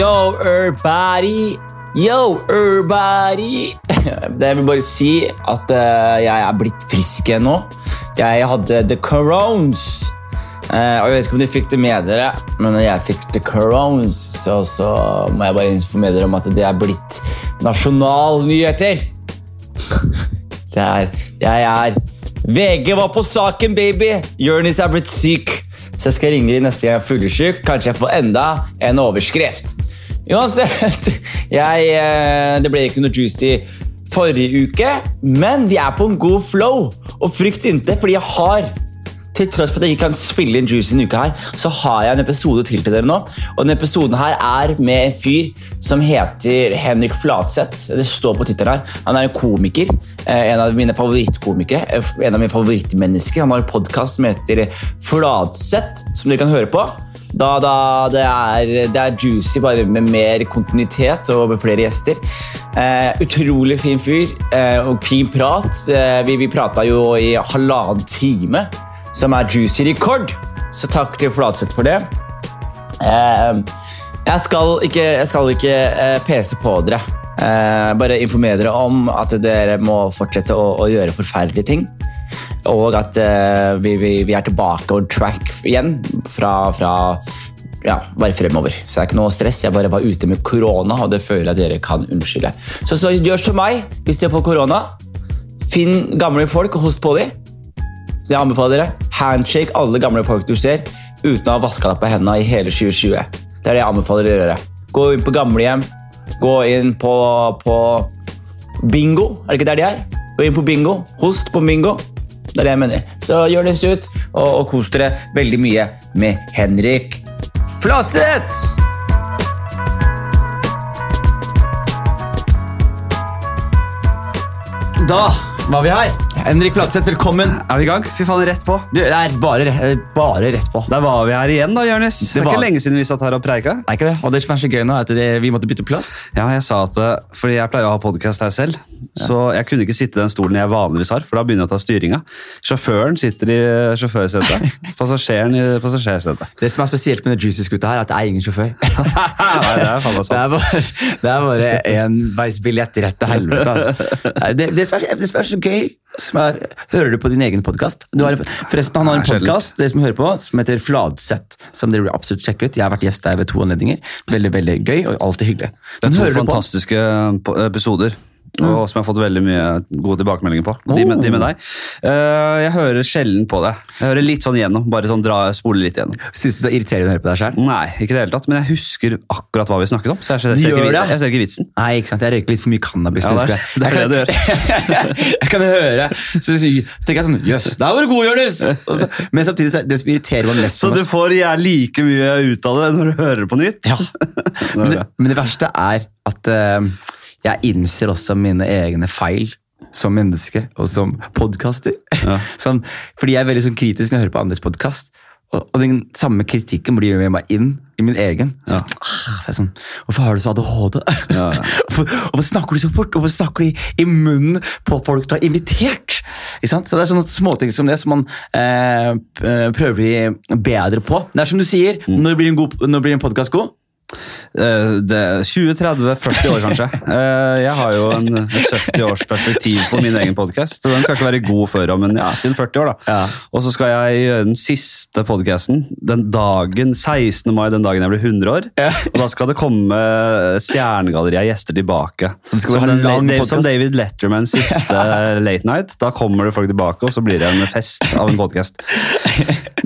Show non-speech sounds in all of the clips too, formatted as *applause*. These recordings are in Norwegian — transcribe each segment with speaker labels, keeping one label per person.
Speaker 1: Yo, everybody! Yo, everybody! *laughs* Det vil bare si at eh, jeg er blitt frisk igjen nå. Jeg hadde the corones. Eh, Jeg vet ikke om dere fikk det med dere, men jeg fikk the corones. Så, så må jeg bare informere dere om at det er blitt nasjonalnyheter. *laughs* Det er Jeg er VG var på saken, baby! Jonis er blitt syk. Så jeg skal ringe dem neste gang jeg er fyllesyk. Kanskje jeg får enda en overskrift. Uansett, jeg, eh, det ble ikke noe juicy forrige uke, men vi er på en god flow. Og frykt ikke, fordi jeg har til tross for at jeg ikke kan spille inn Juicy en uke her, så har jeg en episode til til dere nå. Og denne episoden her er med en fyr som heter Henrik Flatseth. Det står på tittelen her. Han er en komiker. eh, En av mine favorittkomikere. eh, En av mine favorittmennesker. Han har en podkast som heter Flatseth, som dere kan høre på. Da, da det, er, det er juicy, bare med mer kontinuitet og med flere gjester. Eh, utrolig fin fyr eh, og fin prat. Eh, vi vi prata jo i halvannen time, som er juicy rekord. Så takk til Flatseth for det. Eh, jeg skal ikke, jeg skal ikke eh, pese på dere. Eh, bare informere dere om at dere må fortsette å, å gjøre forferdelige ting. Og at uh, vi, vi, vi er tilbake on track igjen fra, fra ja, bare fremover. Så det er ikke noe stress. Jeg bare var ute med korona, og det føler jeg dere kan unnskylde. Så, så gjør som meg hvis dere får korona. Finn gamle folk og host på dem. Jeg anbefaler dere. Handshake alle gamle folk du ser, uten å ha vaska deg på hendene i hele 2020. Det er det jeg anbefaler dere å gjøre. Gå inn på gamlehjem. Gå inn på, på bingo. Er det ikke der de er? Gå inn på bingo. Host på bingo. Det er det jeg mener. Så gjør det ut, og, og kos dere veldig mye med Henrik Flatseth! Da var vi her. Henrik Flatseth, velkommen.
Speaker 2: Er vi i gang? Fy faen, rett på.
Speaker 1: Du, det er bare, bare rett på.
Speaker 2: Der var vi her igjen, da, Jonis. Det,
Speaker 1: Det
Speaker 2: er
Speaker 1: var-
Speaker 2: ikke lenge siden vi satt her og preika.
Speaker 1: Er ikke det? Og det som er så gøy nå, er at det, vi måtte bytte plass.
Speaker 2: Ja, jeg sa at eh, Fordi jeg pleier å ha podkast her selv, så jeg kunne ikke sitte i den stolen jeg vanligvis har, for da begynner jeg å ta styringa. Sjåføren sitter i sjåførsetet, *laughs* passasjeren i passasjersetet.
Speaker 1: Det som er spesielt med den Juicy-skuta her, er at det er ingen sjåfør. *laughs*
Speaker 2: Nei, det er faen meg *laughs*
Speaker 1: Det er
Speaker 2: sant.
Speaker 1: bare, det er bare enveisbillett rett til helvete. Altså. Det, det, som er, det som er så gøy er, Hører du på din egen podkast? Forresten, han har en podkast som hører på, som heter Fladseth. Som dere absolutt sjekke ut. Jeg har vært gjest der ved to anledninger. Veldig veldig gøy og alltid hyggelig.
Speaker 2: Det er to fantastiske episoder. Og som jeg har fått veldig mye gode tilbakemeldinger på. De med, de med deg. Eh, jeg hører sjelden på det. Jeg hører litt sånn gjennom. Bare sånn dra, spole litt gjennom.
Speaker 1: Syns du det er irriterende å høre på deg sjøl?
Speaker 2: Nei, ikke det hele tatt. Men jeg husker akkurat hva vi snakket om. Så jeg ser, ser, ikke,
Speaker 1: gjør
Speaker 2: jeg ser ikke vitsen.
Speaker 1: Nei, ikke sant? Jeg røyker litt for mye cannabis.
Speaker 2: Ja,
Speaker 1: det
Speaker 2: det er-
Speaker 1: jeg.
Speaker 2: det det du
Speaker 1: gjør. *laughs* jeg kan høre Så, så tenker jeg sånn Jøss, der var du god, Jonis! Men samtidig, så er det som irriterer meg mest
Speaker 2: Så du får like mye ut av det når du hører det på nytt?
Speaker 1: Ja. *laughs* Men det, men det verste er at eh, jeg innser også mine egne feil som menneske og som podkaster.
Speaker 2: Ja. *laughs*
Speaker 1: Sånn, fordi jeg er veldig sånn kritisk når jeg hører på andres podkast. Og, og den samme kritikken blir med meg inn i min egen. Så jeg, ah, så er sånn, Hvorfor har du så ADHD?
Speaker 2: Ja, ja. *laughs*
Speaker 1: Hvorfor, hvorfor snakker du så fort? Hvorfor snakker du i, i munnen på folk du har invitert? Ikke sant? Så Det er sånne småting som det som man eh, eh, prøver å bli bedre på. Det er som du sier,
Speaker 2: Mm.
Speaker 1: når blir en, god- når blir en podkast god?
Speaker 2: Eh, det, 20-30-40 år, kanskje. Eh, Jeg har jo en 70 års perspektiv på min egen podkast. Den skal ikke være god før om en, ja, siden 40 år. da.
Speaker 1: Ja.
Speaker 2: Og så skal jeg gjøre den siste podkasten den dagen, 16. mai, den dagen jeg blir 100 år.
Speaker 1: Ja.
Speaker 2: Og da skal det komme Stjernegalleriet gjester tilbake. Som, den, Dave- som David Lettermans siste *laughs* late night. Da kommer det folk tilbake, og så blir det en fest av en podkast.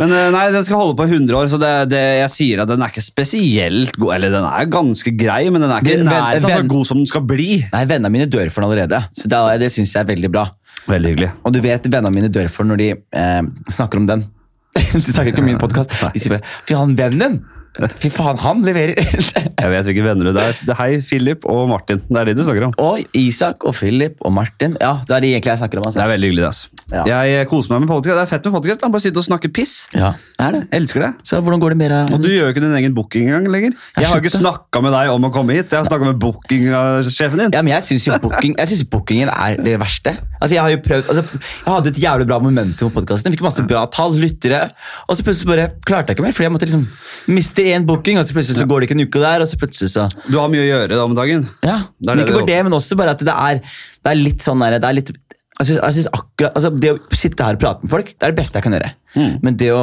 Speaker 2: Men eh, nei, den skal holde på i 100 år, så det, det, jeg sier at den er ikke spesielt god. Eller den er ganske grei, men den er ikke i nærheten av så god som den skal bli.
Speaker 1: Nei, Vennene mine dør for den allerede, så det, det syns jeg er veldig bra.
Speaker 2: Veldig hyggelig.
Speaker 1: Og du vet vennene mine dør for når de eh, snakker om den. *laughs* de snakker ikke om min podkast. De sier bare 'fy han vennen'! Fy faen, han leverer! *laughs*
Speaker 2: Jeg vet hvilke venner du er. Det er hei, Philip og Martin. Det er de du snakker om.
Speaker 1: og Isak og Philip og Martin. Ja, det er de egentlig jeg snakker om.
Speaker 2: Det
Speaker 1: Altså.
Speaker 2: er veldig hyggelig. Altså.
Speaker 1: Ja.
Speaker 2: Jeg koser meg med podcast. Det er fett med podkast. Bare sitte og snakke piss.
Speaker 1: Ja, er det.
Speaker 2: Jeg elsker det.
Speaker 1: Så hvordan går det mer?
Speaker 2: Og du gjør jo ikke din egen booking engang lenger. Jeg har ikke snakka med deg om å komme hit. Jeg har snakka med bookingsjefen din.
Speaker 1: Ja, men jeg syns booking, jeg bookingen er det verste. Altså, Jeg har jo prøvd, altså, jeg hadde et jævlig bra momentum på podkasten. Fikk masse bra tall, lyttere. Og så plutselig bare klarte jeg ikke mer, fordi jeg måtte liksom miste én booking, og så plutselig så går det ikke en uke der, og så plutselig så
Speaker 2: Du har mye å gjøre da om dagen.
Speaker 1: Ja,
Speaker 2: Det
Speaker 1: men ikke bare det, men også bare at det er, det er litt sånn der, det er litt jeg synes, jeg synes akkurat, altså Det å sitte her og prate med folk, det er det beste jeg kan gjøre.
Speaker 2: Mm.
Speaker 1: Men det å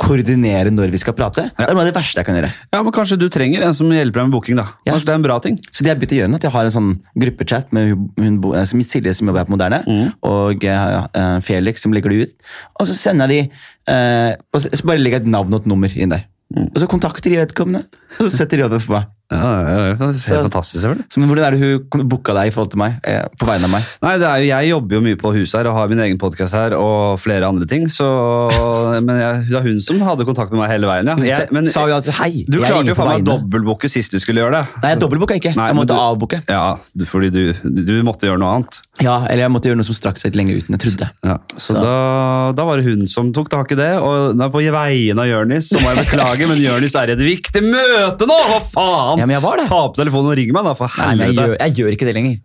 Speaker 1: koordinere når vi skal prate, det er noe av det verste jeg kan gjøre.
Speaker 2: Ja, men Kanskje du trenger en som hjelper deg med booking. da.
Speaker 1: Ja.
Speaker 2: Kanskje det er en bra ting.
Speaker 1: Så det jeg begynte å gjøre at jeg har en sånn gruppechat med hun, hun, eh, som Silje som jobber her på Moderne,
Speaker 2: Mm.
Speaker 1: og uh, Felix som legger det ut. Og så sender jeg de uh, bare legger jeg et navn og et nummer inn der. Og så kontakter de vedkommende, *laughs* og så setter de over for meg.
Speaker 2: Ja, ja, ja, Helt
Speaker 1: er
Speaker 2: fantastisk, selvfølgelig.
Speaker 1: Så men Hvordan er det hun booka deg i forhold til meg? Eh, på vegne av meg?
Speaker 2: Nei, det er jo, Jeg jobber jo mye på huset her og har min egen podkast her og flere andre ting. Så, *laughs* men jeg, det er hun som hadde kontakt med meg hele veien. ja. Jeg, men,
Speaker 1: sa jo at hei,
Speaker 2: du
Speaker 1: jeg
Speaker 2: klarte jo faen meg å dobbeltbooke sist du skulle gjøre det.
Speaker 1: Nei, jeg dobbeltbooka ikke.
Speaker 2: Nei,
Speaker 1: jeg måtte
Speaker 2: du-
Speaker 1: avbooke.
Speaker 2: Ja, du, fordi du, du måtte gjøre noe annet.
Speaker 1: Ja, eller jeg måtte gjøre noe som strakk seg litt lenger ut enn jeg trodde.
Speaker 2: Ja, så
Speaker 1: Så-
Speaker 2: Da, da var det hun som tok tak i det. Og på vegne av Jørnis så må jeg beklage, men Jonis er i et viktig møte nå! Hva faen?
Speaker 1: Ja, men jeg var det.
Speaker 2: Ta opp telefonen og ring meg, da, for
Speaker 1: men jeg jeg gjør ikke det lenger.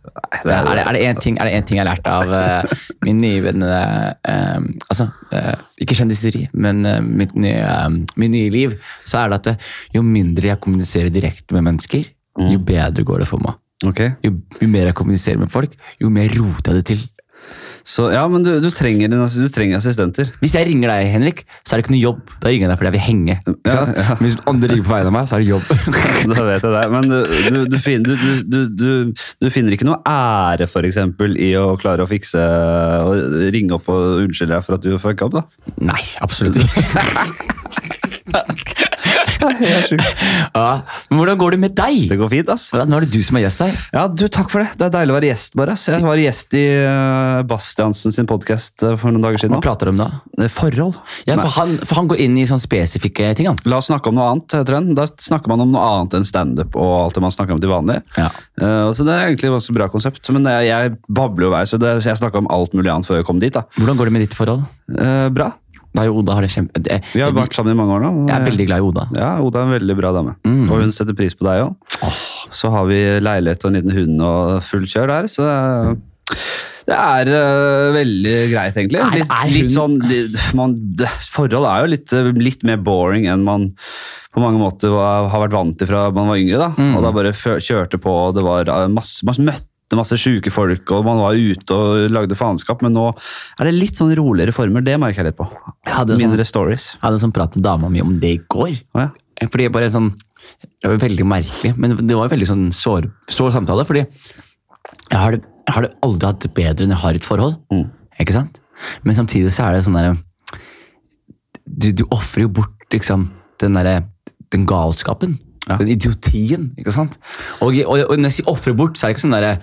Speaker 2: det er-
Speaker 1: er, det, én en ting, det en ting jeg har lært av uh, min nye venn eh, Altså, uh, ikke kjendiseri, men mitt nye, min nye liv, så er det at jo mindre jeg kommuniserer direkte med mennesker, jo bedre går det for meg.
Speaker 2: Okay.
Speaker 1: Jo, jo mer jeg kommuniserer med folk, jo mer roter jeg det til.
Speaker 2: Så, ja, men du, du, trenger, en, du trenger assistenter.
Speaker 1: Hvis jeg ringer deg, Henrik, så er det ikke noe jobb. Da ringer jeg deg fordi jeg vil henge.
Speaker 2: Ja, ja.
Speaker 1: Men Hvis andre ringer på vegne av meg, så er det jobb. *laughs*
Speaker 2: Da vet jeg det. Men du, finner, du, du, du, du finner ikke noe ære for eksempel, i å klare å fikse og ringe opp og unnskylde deg for at du fucka opp? da?
Speaker 1: Nei, absolutt ikke. *laughs* *laughs* *laughs* ja, men hvordan går det med deg?
Speaker 2: Det går fint, ass.
Speaker 1: Nå er det du som er gjest her.
Speaker 2: Ja, du, Takk for det. Det er deilig å være gjest. bare. ass. Jeg var gjest i uh, Bastiansen sin podkast for noen dager siden.
Speaker 1: Hva prater du om da?
Speaker 2: Eh, Forhold.
Speaker 1: Ja, for han, for han går inn i sånne spesifikke ting. han.
Speaker 2: La oss snakke om noe annet. heter den. Da snakker man om noe annet enn standup og alt det man snakker om til vanlig.
Speaker 1: Ja.
Speaker 2: Uh, så Det er egentlig et ganske bra konsept. Men jeg, jeg babler jo vei, så, det, så jeg snakka om alt mulig annet før jeg kom dit. da.
Speaker 1: Hvordan går det med ditt forhold?
Speaker 2: Uh, bra.
Speaker 1: Da og Oda har det kjempe... Det,
Speaker 2: Vi har vært sammen i mange år nå.
Speaker 1: jeg er veldig glad i Oda.
Speaker 2: Ja, Oda er en veldig bra dame.
Speaker 1: Mm.
Speaker 2: Og hun setter pris på deg òg. Så har vi leilighet og en liten hund og fullt kjør der, så det er, øh, veldig greit, egentlig.
Speaker 1: Nei,
Speaker 2: Litt, litt sånn, litt, man, det, Forhold er jo litt, øh, litt mer boring enn man på mange måter var, har vært vant til fra man var yngre. da.
Speaker 1: Mm.
Speaker 2: Og da bare kjørte på, og det var øh, masse, masse møtte masse sjuke folk, og man var ute og lagde faenskap, men nå er det litt sånn roligere former. Det merker jeg litt på.
Speaker 1: Jeg hadde sånn-
Speaker 2: Mindre stories.
Speaker 1: Jeg hadde sånn prat med dama mi om det i går.
Speaker 2: Ja.
Speaker 1: Fordi jeg bare sånn, Det var veldig merkelig, men det var en veldig sånn sår, sår samtale. fordi jeg har, det, jeg har det aldri hatt bedre enn jeg har et forhold.
Speaker 2: Mm.
Speaker 1: Ikke sant? Men samtidig så er det sånn derre Du, du ofrer jo bort liksom den derre den galskapen.
Speaker 2: Ja.
Speaker 1: Den idiotien. ikke sant? Og, og, og når jeg sier ofre bort, så er det ikke sånn derre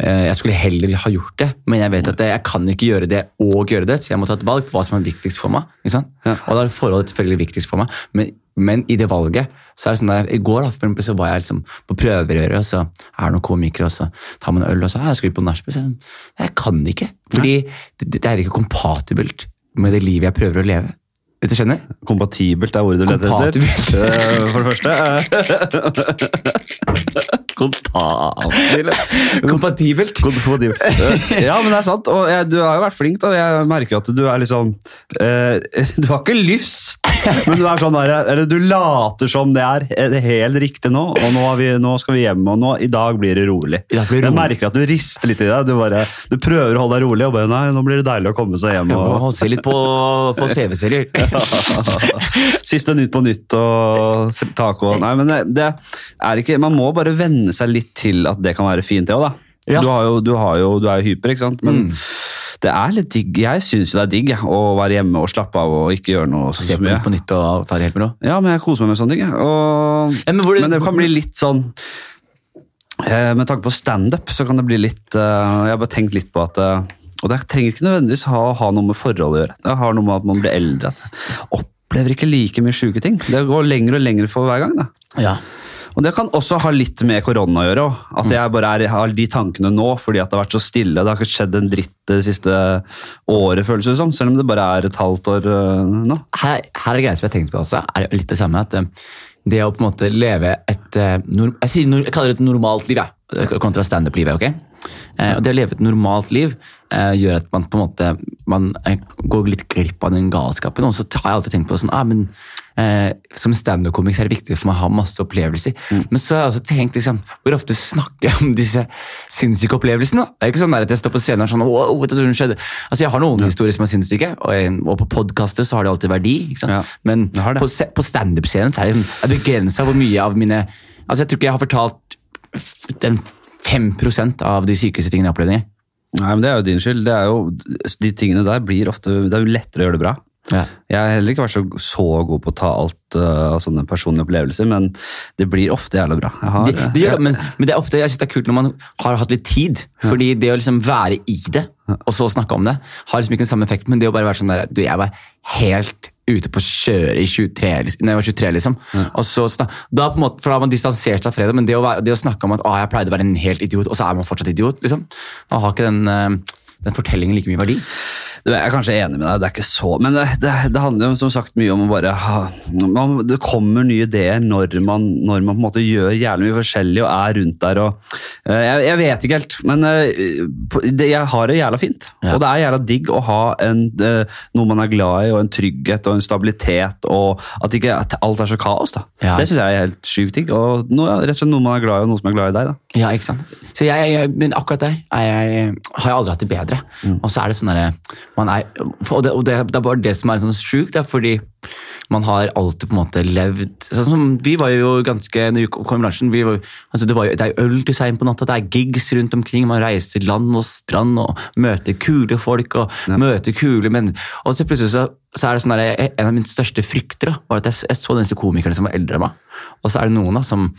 Speaker 1: eh, jeg skulle heller ha gjort det, men jeg vet at jeg kan ikke gjøre det og gjøre det, så jeg må ta et valg på hva som er viktigst for meg.
Speaker 2: Ja.
Speaker 1: Og da er forholdet selvfølgelig viktigst for meg, men, men i det valget så er det sånn der, I går da, for eksempel, så var jeg liksom på prøverøret, og så er det noen komikere, og så tar man øl, og så «Ja, skal vi på nachspiel. Jeg, sånn, jeg kan ikke, fordi det, det er ikke kompatibelt med det livet jeg prøver å leve. Vet du, skjønner?
Speaker 2: Kompatibelt er ordet du leter etter. Eh, For det første. eh,
Speaker 1: Kompatibelt.
Speaker 2: Kompatibelt. Eh, Ja, men det er sant. Og jeg, du har jo vært flink. da. Jeg merker jo at du er liksom eh, *laughs* Du har ikke lyst, men du er sånn der, eller du later som det er eh, helt riktig nå, og nå, har vi, nå skal vi hjem, og nå, i dag blir det rolig.
Speaker 1: Blir det
Speaker 2: Jeg merker at du rister litt i deg. Du, bare, du prøver å holde deg rolig, og bare nei, nå blir det deilig å komme seg hjem.
Speaker 1: Jeg må se litt på, på CV-serier. *laughs* *laughs*
Speaker 2: Siste Nytt på Nytt og taco. Nei, men det, det er ikke Man må bare venne seg litt til at det kan være fint, det òg, da.
Speaker 1: Ja.
Speaker 2: Du, har jo, du, har jo, du er jo hyper, ikke sant? Men det er litt digg. Jeg syns det er digg å være hjemme og slappe av og ikke gjøre noe så, så mye.
Speaker 1: På nytt og ta det helt med ro.
Speaker 2: Ja, men jeg koser meg med sånne ting. Og,
Speaker 1: Ja, men det-
Speaker 2: men det kan bli litt sånn eh, Med tanke på standup så kan det bli litt eh, Jeg har bare tenkt litt på at eh, Og det trenger ikke nødvendigvis ha, ha noe med forhold å gjøre. Det har noe med at man blir eldre. At opplever ikke like mye sjuke ting. Det går lenger og lenger for hver gang. da.
Speaker 1: Ja.
Speaker 2: Og det kan også ha litt med korona å gjøre. også. At jeg bare er, har de tankene nå fordi at det har vært så stille. Det har ikke skjedd en dritt det siste året, føles det som. Selv om det bare er et halvt år øh, nå.
Speaker 1: her, her er greia som jeg har tenkt på også, er litt det samme. at eh, Det å på en måte leve et eh, jeg, kaller det et normalt liv, jeg, kontra standup-livet. ok? Eh, Det å leve et normalt liv eh, gjør at man på en måte man eh, går litt glipp av den galskapen. Og så har jeg alltid tenkt på sånn, ah, men eh, Som standup-komiker er det viktig for meg å ha masse opplevelser. Men så har jeg også tenkt liksom, hvor ofte snakker jeg om disse sinnssyke opplevelsene? da? Det er ikke sånn at jeg står på scenen og sånn, wow, det som skjedde? Altså Jeg har noen historier som er sinnssyke, og, og på podkaster så har det alltid verdi. ikke sant?
Speaker 2: Ja,
Speaker 1: Men på, på standup-scenen så er det liksom, begrensa hvor mye av mine Altså Jeg tror ikke jeg har fortalt den 5% av de sykeste tingene jeg har opplevd. engang.
Speaker 2: Nei, men Det er jo din skyld. Det er jo, de tingene der blir ofte, Det er jo lettere å gjøre det bra.
Speaker 1: Ja.
Speaker 2: Jeg har heller ikke vært så, så god på å ta alt av av sånne personlige opplevelser, men det blir ofte jævla bra. Jeg har,
Speaker 1: Det, det gjør det, men, men det er ofte, jeg synes det er kult når man har hatt litt tid. Fordi det å liksom være i det, og så snakke om det, har liksom ikke den samme effekten. Men det å bare være sånn der Du, jeg var helt ute på kjøret i 23, liksom- når jeg var 23, liksom. Og så, da på en måte, for da har man distansert seg fra det, men det å, være, det å snakke om at ah, jeg pleide å være en helt idiot, og så er man fortsatt idiot, liksom. Da har ikke den, eh, den fortellingen like mye verdi.
Speaker 2: Jeg er kanskje enig med deg, det er ikke så Men det, det, det handler jo som sagt mye om å bare ha man, Det kommer nye ideer når man, når man på en måte gjør jævlig mye forskjellig og er rundt der og eh, jeg, jeg vet ikke helt, men eh, det, jeg har det jævla fint.
Speaker 1: Ja.
Speaker 2: Og det er jævla digg å ha en, eh, noe man er glad i, og en trygghet og en stabilitet, og at ikke at alt er så kaos. da.
Speaker 1: Ja.
Speaker 2: Det syns jeg er helt sjukt digg. Og noe, rett og slett noe man er glad i, og noe som er glad i deg. da.
Speaker 1: Ja, ikke sant? Så jeg, jeg, men akkurat der er jeg, har jeg aldri hatt det bedre. Og så er det sånn derre er- Og, det, og det, det er bare det som er sånn sjukt, det er fordi man har alltid på en måte levd sånn som Vi var jo ganske når vi kom i bransjen, vi var, altså det, var jo, det er øl til seint på natta, det er gigs rundt omkring, man reiser land og strand og møter kule folk og møter kule menn. Og så plutselig så, så er det sånn der, En av mine største frykter da, var at jeg, jeg så disse komikerne som var eldre enn meg. Og så er det noen da, som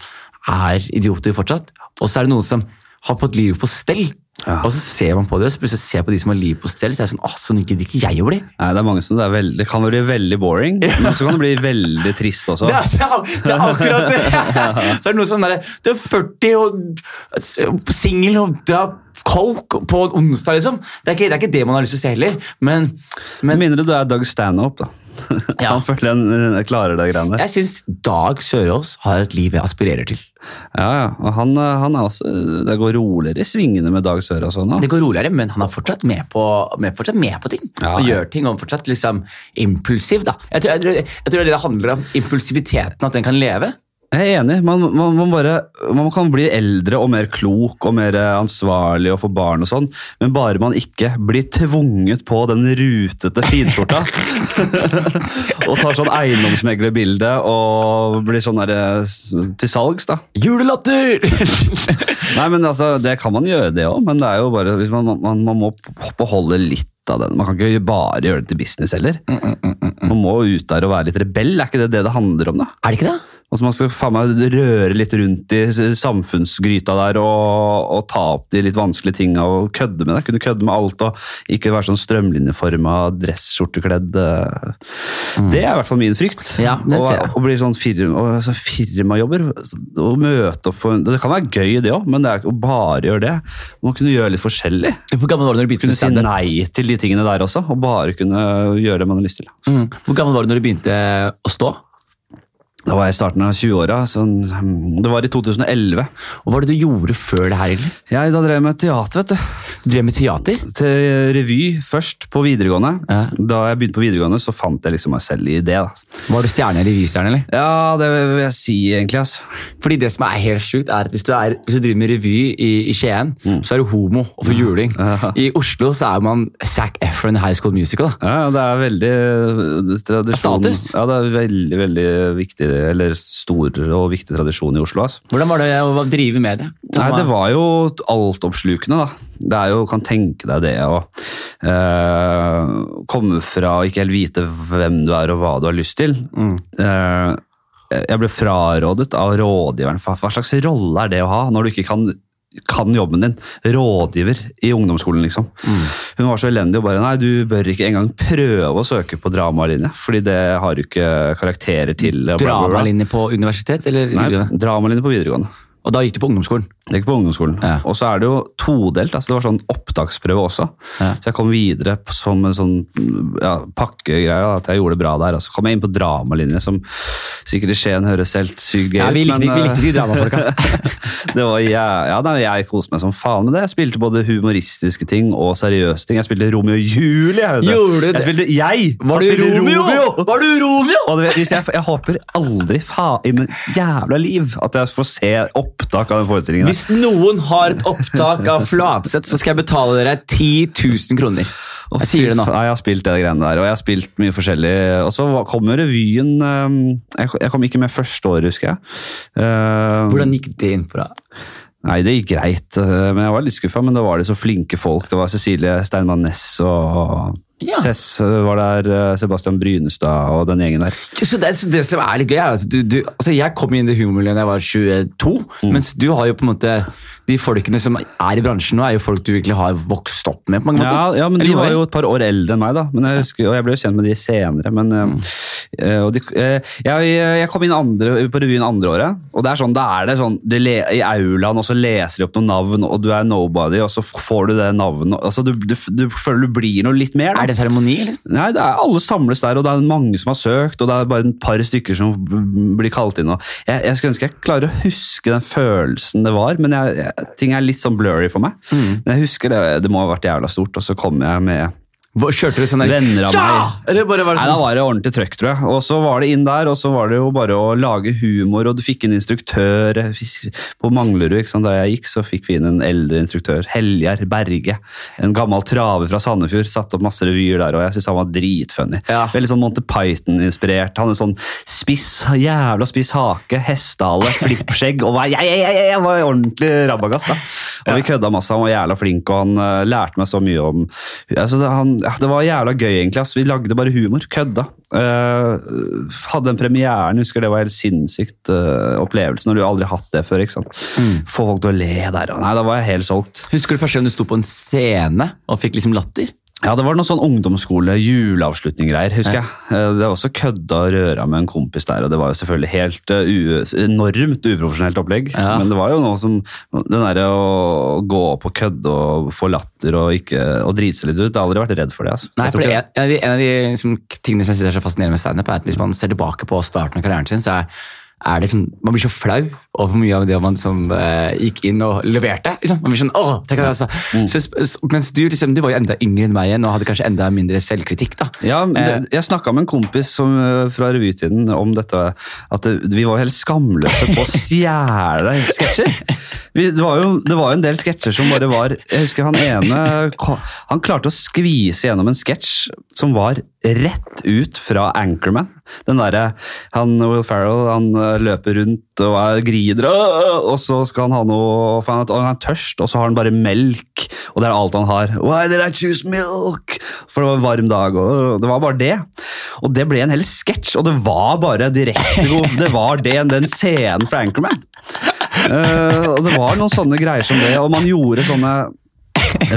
Speaker 1: er idioter fortsatt, og så er det noen som har fått livet på stell.
Speaker 2: Ja.
Speaker 1: Og så ser man på det, og så plutselig ser jeg på de som har livet på stell, så er det sånn, ah, sånn gidder ikke jeg å bli.
Speaker 2: Nei, Det er mange som det, er veld, det kan bli veldig boring, men så kan det bli veldig trist også.
Speaker 1: Det er, det er akkurat det! *laughs* Så er det noe sånn derre Du er 40 og singel og du har coke på onsdag, liksom. Det er, ikke, det er ikke det man har lyst til å se heller. Men,
Speaker 2: Med
Speaker 1: men
Speaker 2: mindre du er Doug Stanhope, da.
Speaker 1: Ja.
Speaker 2: Han føler en, en klarer det greiene der.
Speaker 1: jeg syns Dag Sørås har et liv jeg aspirerer til.
Speaker 2: Ja, ja. Og han, eh, han er også, det går roligere i svingene med Dag Sørås sånn.
Speaker 1: Det går roligere, men han er fortsatt med på, med, fortsatt med på ting.
Speaker 2: Ja,
Speaker 1: og gjør ting, og fortsatt liksom impulsiv. da. Jeg tror, jeg, jeg tror det handler om. Impulsiviteten, at den kan leve.
Speaker 2: Jeg er enig. Man, man, man, bare, man kan bli eldre og mer klok og mer eh, ansvarlig og få barn og sånn, men bare man ikke blir tvunget på den rutete finskjorta *laughs* og tar sånn eiendomsmeglerbilde og blir sånn der, eh, til salgs, da.
Speaker 1: Julelatter! *laughs*
Speaker 2: Nei, men altså, Det kan man gjøre, det òg, men det er jo bare, hvis man, man, man må beholde litt av den. Man kan ikke bare gjøre det til business heller. Man må ut der og være litt rebell. Er ikke det det det handler om? da?
Speaker 1: er det ikke det?
Speaker 2: Altså Man skal faen meg røre litt rundt i samfunnsgryta der og, og ta opp de litt vanskelige tinga og kødde med det. Kunne kødde med alt og ikke være sånn strømlinjeforma dressskjortekledd. eh. Det er i hvert fall min frykt.
Speaker 1: Mm. Ja, det ser jeg.
Speaker 2: Å bli sånn firma, altså firmajobber. Å møte opp på en, Det kan være gøy, det òg, men det er ikke å bare gjøre det. Man kunne gjøre litt forskjellig.
Speaker 1: Hvor gammel var du når du begynte med
Speaker 2: si nei til de tingene der også, og bare kunne gjøre det man har lyst til.
Speaker 1: Mm. Hvor gammel var du når du begynte å stå?
Speaker 2: Da var jeg i starten av 20-åra. Sånn, det var i 2011.
Speaker 1: Og hva var det du gjorde før det her? egentlig?
Speaker 2: Jeg da drev jeg med teater, vet du.
Speaker 1: Du drev med teater?
Speaker 2: Til revy først, på videregående.
Speaker 1: Ja.
Speaker 2: Da jeg begynte på videregående, så fant jeg liksom meg selv i det. da.
Speaker 1: Var du stjerne, revystjerne, eller?
Speaker 2: Ja, det vil jeg si, egentlig. altså.
Speaker 1: Fordi det som er helt sjukt, er at hvis du, er, hvis du driver med revy i, i Skien, så er du homo og får juling. I Oslo så er man Zac Efron i High School Musical. da.
Speaker 2: Ja, det er veldig eh, tradisjon.
Speaker 1: Status?
Speaker 2: Ja, det er veldig, veldig viktig, eller stor og viktig tradisjon i Oslo. altså.
Speaker 1: Hvordan var det å drive med det?
Speaker 2: Nei, det var jo altoppslukende, da. Det er jo, kan tenke deg det å eh, komme fra å ikke helt vite hvem du er og hva du har lyst til. Eh, jeg ble frarådet av rådgiveren. Hva slags rolle er det å ha når du ikke kan kan jobben din. Rådgiver i ungdomsskolen, liksom. Hun var så elendig og bare Nei, du bør ikke engang prøve å søke på dramalinje, fordi det har du ikke karakterer til.
Speaker 1: Dramalinje på universitet eller
Speaker 2: Nei, dramalinje på videregående.
Speaker 1: Og da gikk du på ungdomsskolen?
Speaker 2: Det gikk på ungdomsskolen.
Speaker 1: Ja.
Speaker 2: Og så er det jo todelt. altså Det var sånn opptaksprøve også.
Speaker 1: Ja.
Speaker 2: Så jeg kom videre som en sånn ja, pakkegreie. At jeg gjorde det bra der. Og så kom jeg inn på dramalinje, som sikkert i Skien høres helt sykt gøy
Speaker 1: Ja, vi likte,
Speaker 2: men,
Speaker 1: vi likte
Speaker 2: eh,
Speaker 1: de dramafolka. *laughs*
Speaker 2: det var, ja, ja, nei, jeg koste meg som faen med det. Jeg spilte både humoristiske ting og seriøse ting. Jeg spilte Romeo og Julie. Jeg.
Speaker 1: Gjorde du det?
Speaker 2: jeg spilte jeg!
Speaker 1: Var du
Speaker 2: Romeo?
Speaker 1: Romeo? Var du Romeo?
Speaker 2: Og du vet, jeg, jeg håper aldri faen i mitt jævla liv at jeg får se opptak av den forestillingen.
Speaker 1: Hvis noen har et opptak av Flatseth, så skal jeg betale dere 10 000 kroner. Jeg sier det nå.
Speaker 2: Ja, jeg har spilt det greiene der, og jeg har spilt mye forskjellig. Og så kom revyen ehm, Jeg kom ikke med første året, husker jeg. Eh,
Speaker 1: Hvordan gikk det inn på deg?
Speaker 2: Nei, det gikk greit, eh, men jeg var litt skuffa. Men da var det så flinke folk. Det var Cecilie Steinmann Næss og
Speaker 1: Ja.
Speaker 2: Cess eh, var der, eh, Sebastian Brynestad og den gjengen der.
Speaker 1: Så det, så det som er litt gøy, er at du, du altså Jeg kom inn i humormiljøet da jeg var 22, mens du har jo på en måte De folkene som er i bransjen nå, er jo folk du virkelig har vokst opp med. på mange måter.
Speaker 2: ja, men de var jo et par år eldre enn meg, da. Men jeg husker, og jeg ble jo kjent med de senere. Men, eh, eh, og de, eh, jeg, jeg kom inn andre, på revyen andre året, og det er sånn, da er det sånn le, I aulaen og så leser de opp noen navn, og du er nobody, og så får du det navnet altså, du, du, du føler du blir noe litt mer. Da.
Speaker 1: Er det seremoni, liksom?
Speaker 2: Nei, det er Alle samles der, og det er mange som har søkt, og det er bare et par stykker som blir kalt inn. Og jeg, jeg skulle ønske jeg klarer å huske den følelsen det var, men jeg, ting er litt sånn blurry for meg. Men jeg husker det, det må ha vært jævla stort, og så kom jeg med
Speaker 1: Kjørte du sånn der
Speaker 2: Venner av
Speaker 1: ja!
Speaker 2: meg.
Speaker 1: Eller bare var det sånn?
Speaker 2: Nei, Da var det ordentlig trøkk, tror jeg. Og så var det inn der, og så var det jo bare å lage humor, og du fikk en instruktør på Manglerud. ikke sant? Da jeg gikk, så fikk vi inn en eldre instruktør. Heljar Berge. En gammel traver fra Sandefjord. Satte opp masse revyer der, og jeg syntes han var dritfunny.
Speaker 1: Ja.
Speaker 2: Veldig sånn Monty Python-inspirert. Han er sånn spiss, jævla spiss hake, hestehale, flippskjegg, og jeg, jeg, jeg, jeg var ordentlig rabagass. da. Og vi kødda masse, han var jævla flink, og han uh, lærte meg så mye om altså, han, ja, det var jævla gøy, egentlig. ass. Vi lagde bare humor. Kødda. Uh, hadde den premieren, husker det var helt sinnssykt uh, opplevelse når du aldri har hatt det før. ikke sant? Få folk til å le der. og Nei, Da var jeg helt solgt.
Speaker 1: Husker du første gang du sto på en scene og fikk liksom latter?
Speaker 2: Ja, det var noe sånn ungdomsskole, juleavslutning-greier, husker jeg. Eh, Det var også kødda og røra med en kompis der, og det var jo selvfølgelig helt eh, enormt uprofesjonelt opplegg.
Speaker 1: Ja.
Speaker 2: Men det var jo noe som Den derre å gå opp og kødde og få latter og, ikke, og drite seg litt ut, jeg har aldri vært redd for det. altså.
Speaker 1: Nei, for en av de, en av de liksom, tingene som jeg synes er så fascinerende med standup, er at hvis man ser tilbake på starten av karrieren sin, så er, er det som, man blir så flau over mye av det man som, eh, gikk inn og leverte. Liksom. Man blir sånn, åh, tenk sa.
Speaker 2: Mm.
Speaker 1: Så, mens du, liksom, du var jo enda yngre enn meg igjen og hadde kanskje enda mindre selvkritikk. da.
Speaker 2: Ja,
Speaker 1: Eh.
Speaker 2: det, Jeg snakka med en kompis som, eh, fra revytiden om dette, at det, vi var helt skamløse på å stjele sketsjer. Vi, det, var jo, det var en del sketsjer som bare var Jeg husker han ene Han klarte å skvise gjennom en sketsj som var rett ut fra Anchorman. Den derre han Will Ferrell han eh, løper rundt og er grider, og så skal han ha noe for han, er- tørst, og så har han bare melk, og det er alt han har. Why did I choose milk? For det var en varm dag, og øh, det var bare det. Og det ble en hel sketsj, og det var bare direkte. Det var det, den scenen fra Anchorman. Uh, og det var noen sånne greier som det, og man gjorde sånne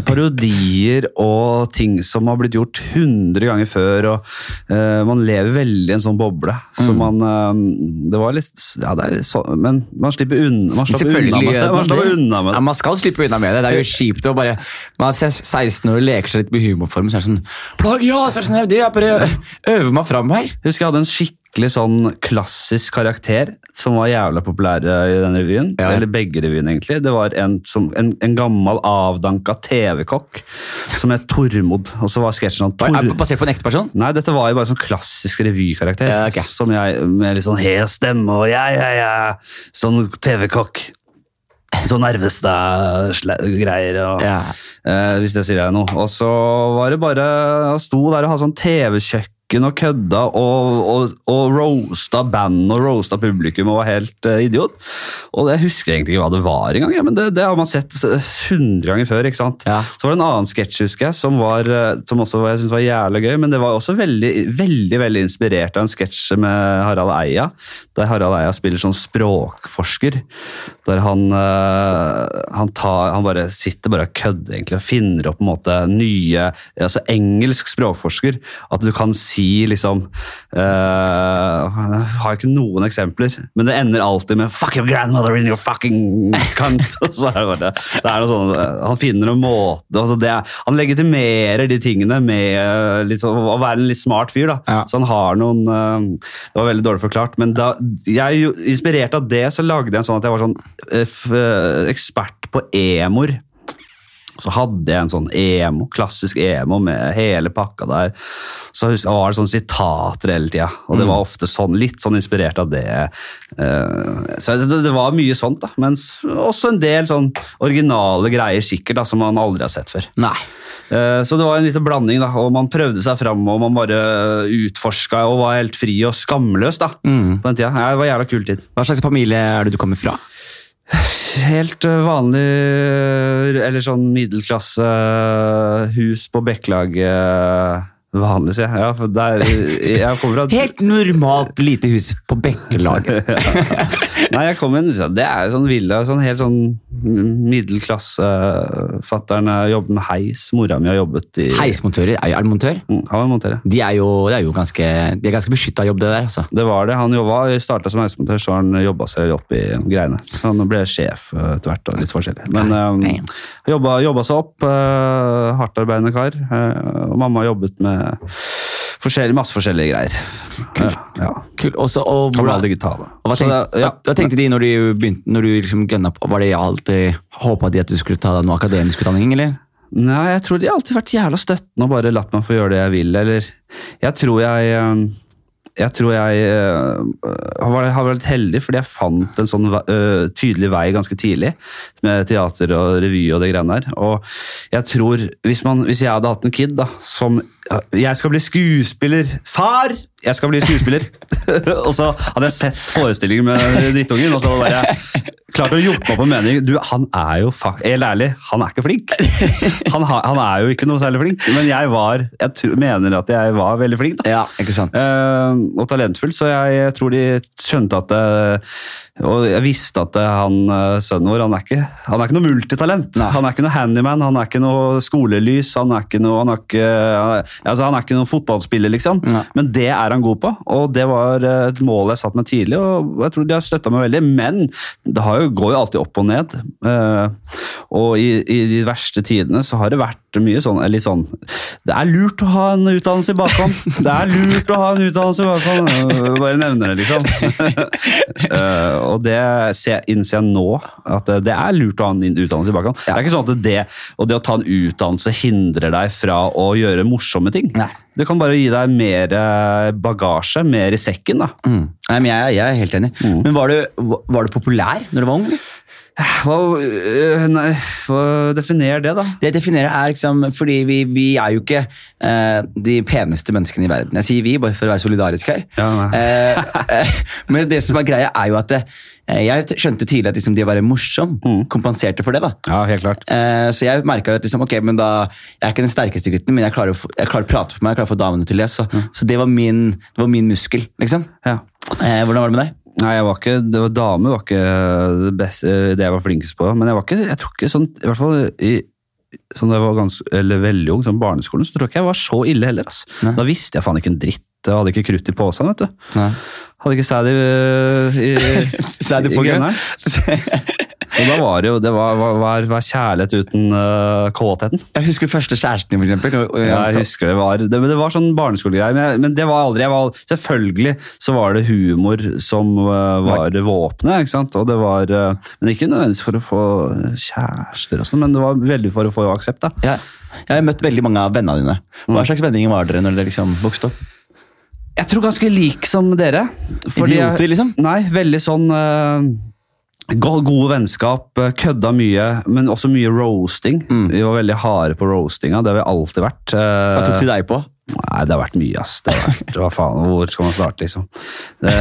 Speaker 2: parodier og ting som har blitt gjort hundre ganger før, og uh, man lever veldig i en sånn boble. Så
Speaker 1: Mm.
Speaker 2: man uh, Det var litt Ja, det er så, men man slipper unna, man slipper unna med det.
Speaker 1: Man
Speaker 2: slipper
Speaker 1: det.
Speaker 2: unna med
Speaker 1: Ja,
Speaker 2: det.
Speaker 1: man skal slippe unna med det. Det er jo kjipt å bare Man er 16 år og leker seg litt med humorform, så er det sånn Plagiat! Så er det sånn, det er bare øver meg fram her.
Speaker 2: Jeg husker jeg hadde en skikkelig sånn klassisk karakter som var jævla populær i den revyen.
Speaker 1: Ja.
Speaker 2: Eller begge revyene, egentlig. Det var en, som, en, en gammel, avdanka TV-kokk som het Tormod. Og så var sketsjen sånn
Speaker 1: Er
Speaker 2: Tor
Speaker 1: det basert på en ekte person?
Speaker 2: Nei, dette var jo bare sånn klassisk revykarakter.
Speaker 1: Ja, okay.
Speaker 2: Som jeg, Med litt sånn hes stemme og ja, ja, ja. Sånn TV-kokk. Sånn Nervestad-greier. og
Speaker 1: Ja.
Speaker 2: eh, Hvis det sier deg noe. Og så var det bare Han sto der og hadde sånn TV-kjøkken og kødda og, og, og roasta band og roasta publikum og var helt uh, idiot. Og jeg husker egentlig ikke hva det var engang, ja, men det, det har man sett hundre ganger før. ikke sant?
Speaker 1: Ja.
Speaker 2: Så var det en annen sketsj husker jeg, som, var, eh, som også jeg synes var jævlig gøy, men det var også veldig veldig, veldig inspirert av en sketsj med Harald Eia, der Harald Eia spiller sånn språkforsker. Der han, uh, han, tar, han bare sitter bare og kødder egentlig, og finner opp på en måte nye altså Engelsk språkforsker. At du kan si liksom uh, Jeg har ikke noen eksempler, men det ender alltid med 'fuck your grandmother in your fucking cunt'. *laughs* Det det er noe sånn, eh, Han finner en måte altså det, Han legitimerer de tingene med sånn, å være en litt smart fyr. da.
Speaker 1: Ja.
Speaker 2: Så han har noen uh, Det var veldig dårlig forklart, men da, jeg, inspirert av det, så lagde jeg en sånn at jeg var sånn uh, ekspert på emor. Så hadde jeg en sånn emo, klassisk emo med hele pakka der. Så var det sånne sitater hele tida, og det var ofte sånn, litt sånn inspirert av det. Eh, Så det, det var mye sånt, da. Men også en del sånn originale greier sikkert, da, som man aldri har sett før.
Speaker 1: Nei.
Speaker 2: Eh, Så det var en liten blanding, da, og man prøvde seg fram, og man bare utforska og var helt fri og skamløs da,
Speaker 1: Mm.
Speaker 2: på den tida. Det var en jævla kul tid.
Speaker 1: Hva slags familie er det du kommer fra?
Speaker 2: Helt eh, vanlig, eller sånn middelklasse hus på Bekkelaget. Vanlig, sier jeg. Ja, for der, jeg kommer fra
Speaker 1: Helt normalt lite hus på Bekkelaget. *laughs*
Speaker 2: Nei, jeg kom inn, så det er jo sånn villa, sånn helt sånn middelklasse. Fattern jobber med heis, mora mi har jobbet i
Speaker 1: Heismontører. Er er du montør?
Speaker 2: Mm, Han var monterer.
Speaker 1: De er jo, det er jo ganske, de er ganske beskytta jobb, det der. altså.
Speaker 2: Det var det. Han jobba, starta som heismontør, så har han jobba seg opp i greiene. Så han ble sjef eh, etter hvert, og litt forskjellig. Men um,
Speaker 1: Damn.
Speaker 2: jobba, jobba seg opp. Uh, Hardtarbeidende kar. Uh, og mamma jobbet med forskjellig, masse forskjellige greier.
Speaker 1: Kult.
Speaker 2: Ja.
Speaker 1: Kult. Også, og, hvordan-
Speaker 2: digitale.
Speaker 1: og hva, tenkte,
Speaker 2: det- ja.
Speaker 1: hva, tenkte de når du begynte, når du liksom gønna på? Var det alltid håpa de at du skulle ta noe akademisk utdanning, eller?
Speaker 2: Nei, jeg tror de har alltid vært jævla støttende og bare latt meg få gjøre det jeg vil. Eller jeg tror jeg eh, Jeg tror jeg uh, har vært- har vært heldig fordi jeg fant en sånn uh, tydelig vei ganske tidlig. Med teater og revy og det greiene der. Og jeg tror, hvis, man, hvis jeg hadde hatt en kid da, som Jeg skal bli skuespiller! Far! Jeg skal bli skuespiller! *laughs* og så hadde jeg sett forestillingen med drittungen, og så bare klart å gjort meg på mening. Du, han er jo Helt ærlig, han er ikke flink. Han, ha, han er jo ikke noe særlig flink, men jeg var Jeg tr- mener at jeg var veldig flink. da.
Speaker 1: Ja, ikke sant?
Speaker 2: Eh, og talentfull, så jeg, jeg tror de skjønte at det, Og jeg visste at han eh, sønnen vår han er, ikke, han er ikke noe multitalent.
Speaker 1: Nei.
Speaker 2: Han er ikke noe handyman, han er ikke noe skolelys, han er ikke noe, han er ikke, altså, han er ikke noen fotballspiller, liksom.
Speaker 1: Nei.
Speaker 2: Men det er han god på, og det var eh, et mål jeg satt meg tidlig, og jeg tror de har støtta meg veldig. Men det har jo, går jo alltid opp og ned. eh, og i, i de verste tidene så har det vært mye sånn, eller sånn Det er lurt å ha en utdannelse i bakhånd! Det er lurt å ha en utdannelse i bakhånd! Bare nevner det, liksom. *laughs* Eh, og det ser, innser jeg nå, at det er lurt å ha en utdannelse i bakhånd. Det er ikke sånn at det, og det å ta en utdannelse hindrer deg fra å gjøre morsomme ting.
Speaker 1: Nei.
Speaker 2: Det kan bare gi deg mer eh, bagasje, mer i sekken. da.
Speaker 1: Mm. Nei, men jeg, jeg er helt enig. Men var du, var du populær når du var ung? eller?
Speaker 2: Hva, øh, nei, hva definerer det, da?
Speaker 1: Det jeg definerer er liksom, fordi vi, vi er jo ikke eh, de peneste menneskene i verden. Jeg sier vi, bare for å være solidarisk her.
Speaker 2: Ja.
Speaker 1: Eh, eh, men det som er greia, er jo at eh, jeg skjønte tidlig at liksom, det å være morsom kompenserte for det. da.
Speaker 2: Ja, helt klart.
Speaker 1: Eh, så jeg merka at liksom, ok, men da, jeg er ikke den sterkeste gutten, men jeg klarer å, jeg klarer å prate for meg, jeg klarer å få damene til det. Så, så det, var min, det var min muskel, liksom.
Speaker 2: Ja.
Speaker 1: Eh, hvordan var det med deg?
Speaker 2: Nei, jeg var ikke, det var Dame var ikke det, beste, det jeg var flinkest på. Men jeg var ikke, jeg tror ikke sånn, i hvert fall i, sånn jeg var ganske, eller veldig ung, sånn barneskolen, så tror jeg ikke jeg var så ille heller. Altså.
Speaker 1: Nei.
Speaker 2: Da visste jeg faen ikke en dritt. Jeg hadde ikke krutt i posen, vet du.
Speaker 1: Nei.
Speaker 2: Hadde ikke sæd i, *laughs* i,
Speaker 1: i,
Speaker 2: i i Og da var det jo, det var, var, var, kjærlighet uten uh, kåtheten.
Speaker 1: Jeg husker første kjæresten din, og-
Speaker 2: Ja, jeg husker det var det, det var sånn barneskolegreier, men, men det var aldri var, Selvfølgelig så var det humor som uh, var våpenet, ikke sant? Og det var, uh, men ikke nødvendigvis for å få kjærester, og sånn, men det var veldig for å få aksept. da.
Speaker 1: Ja. Jeg har møtt veldig mange av vennene dine. Hva slags vendinger var dere når dere liksom vokste opp?
Speaker 2: Jeg tror ganske lik som dere.
Speaker 1: Idioter, liksom?
Speaker 2: Nei, veldig sånn uh, Gode vennskap, uh, kødda mye, men også mye roasting.
Speaker 1: Mm.
Speaker 2: Vi var veldig harde på roastinga, det har vi alltid vært. Uh,
Speaker 1: Hva tok de deg på?
Speaker 2: Nei, det har vært mye, ass. Det har vært, hva faen, Hvor skal man starte, liksom? Det,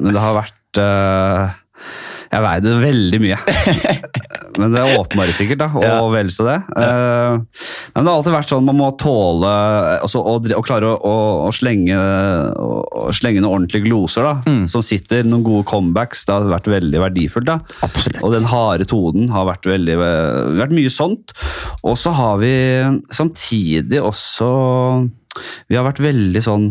Speaker 2: men det har vært eh, Jeg veide veldig mye. *laughs* Men det åpenbarer sikkert, da, og
Speaker 1: Ja.
Speaker 2: vel så det. Ja. nei, men det har alltid vært sånn man må tåle altså, å, å klare å, å, å, slenge, slenge noen ordentlige gloser da,
Speaker 1: Mm.
Speaker 2: som sitter. Noen gode comebacks. Det har vært veldig verdifullt. da.
Speaker 1: Absolutt.
Speaker 2: Og den harde tonen har vært veldig vært mye sånt. Og så har vi samtidig også Vi har vært veldig sånn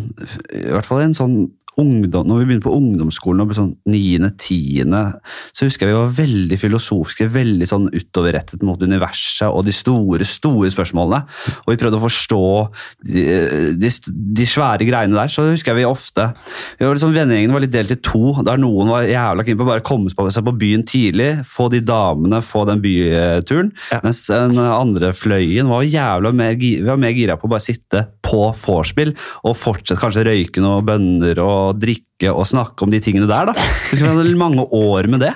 Speaker 2: I hvert fall en sånn ungdom, når vi begynte på ungdomsskolen og ble sånn niende, tiende, så husker jeg vi var veldig filosofiske, veldig sånn utoverrettet mot universet og de store, store spørsmålene. Og vi prøvde å forstå de, de, de svære greiene der. Så husker jeg vi ofte vi var liksom, Vennegjengen var litt delt i to, der noen var jævla keen på å bare komme seg på byen tidlig, få de damene, få den byturen,
Speaker 1: Ja.
Speaker 2: mens den andre fløyen var jævla mer, vi var mer gira på å bare sitte på vorspiel og fortsette kanskje røyke noen bønner og drikke og snakke om de tingene der. da. Vi skulle ha mange år med det.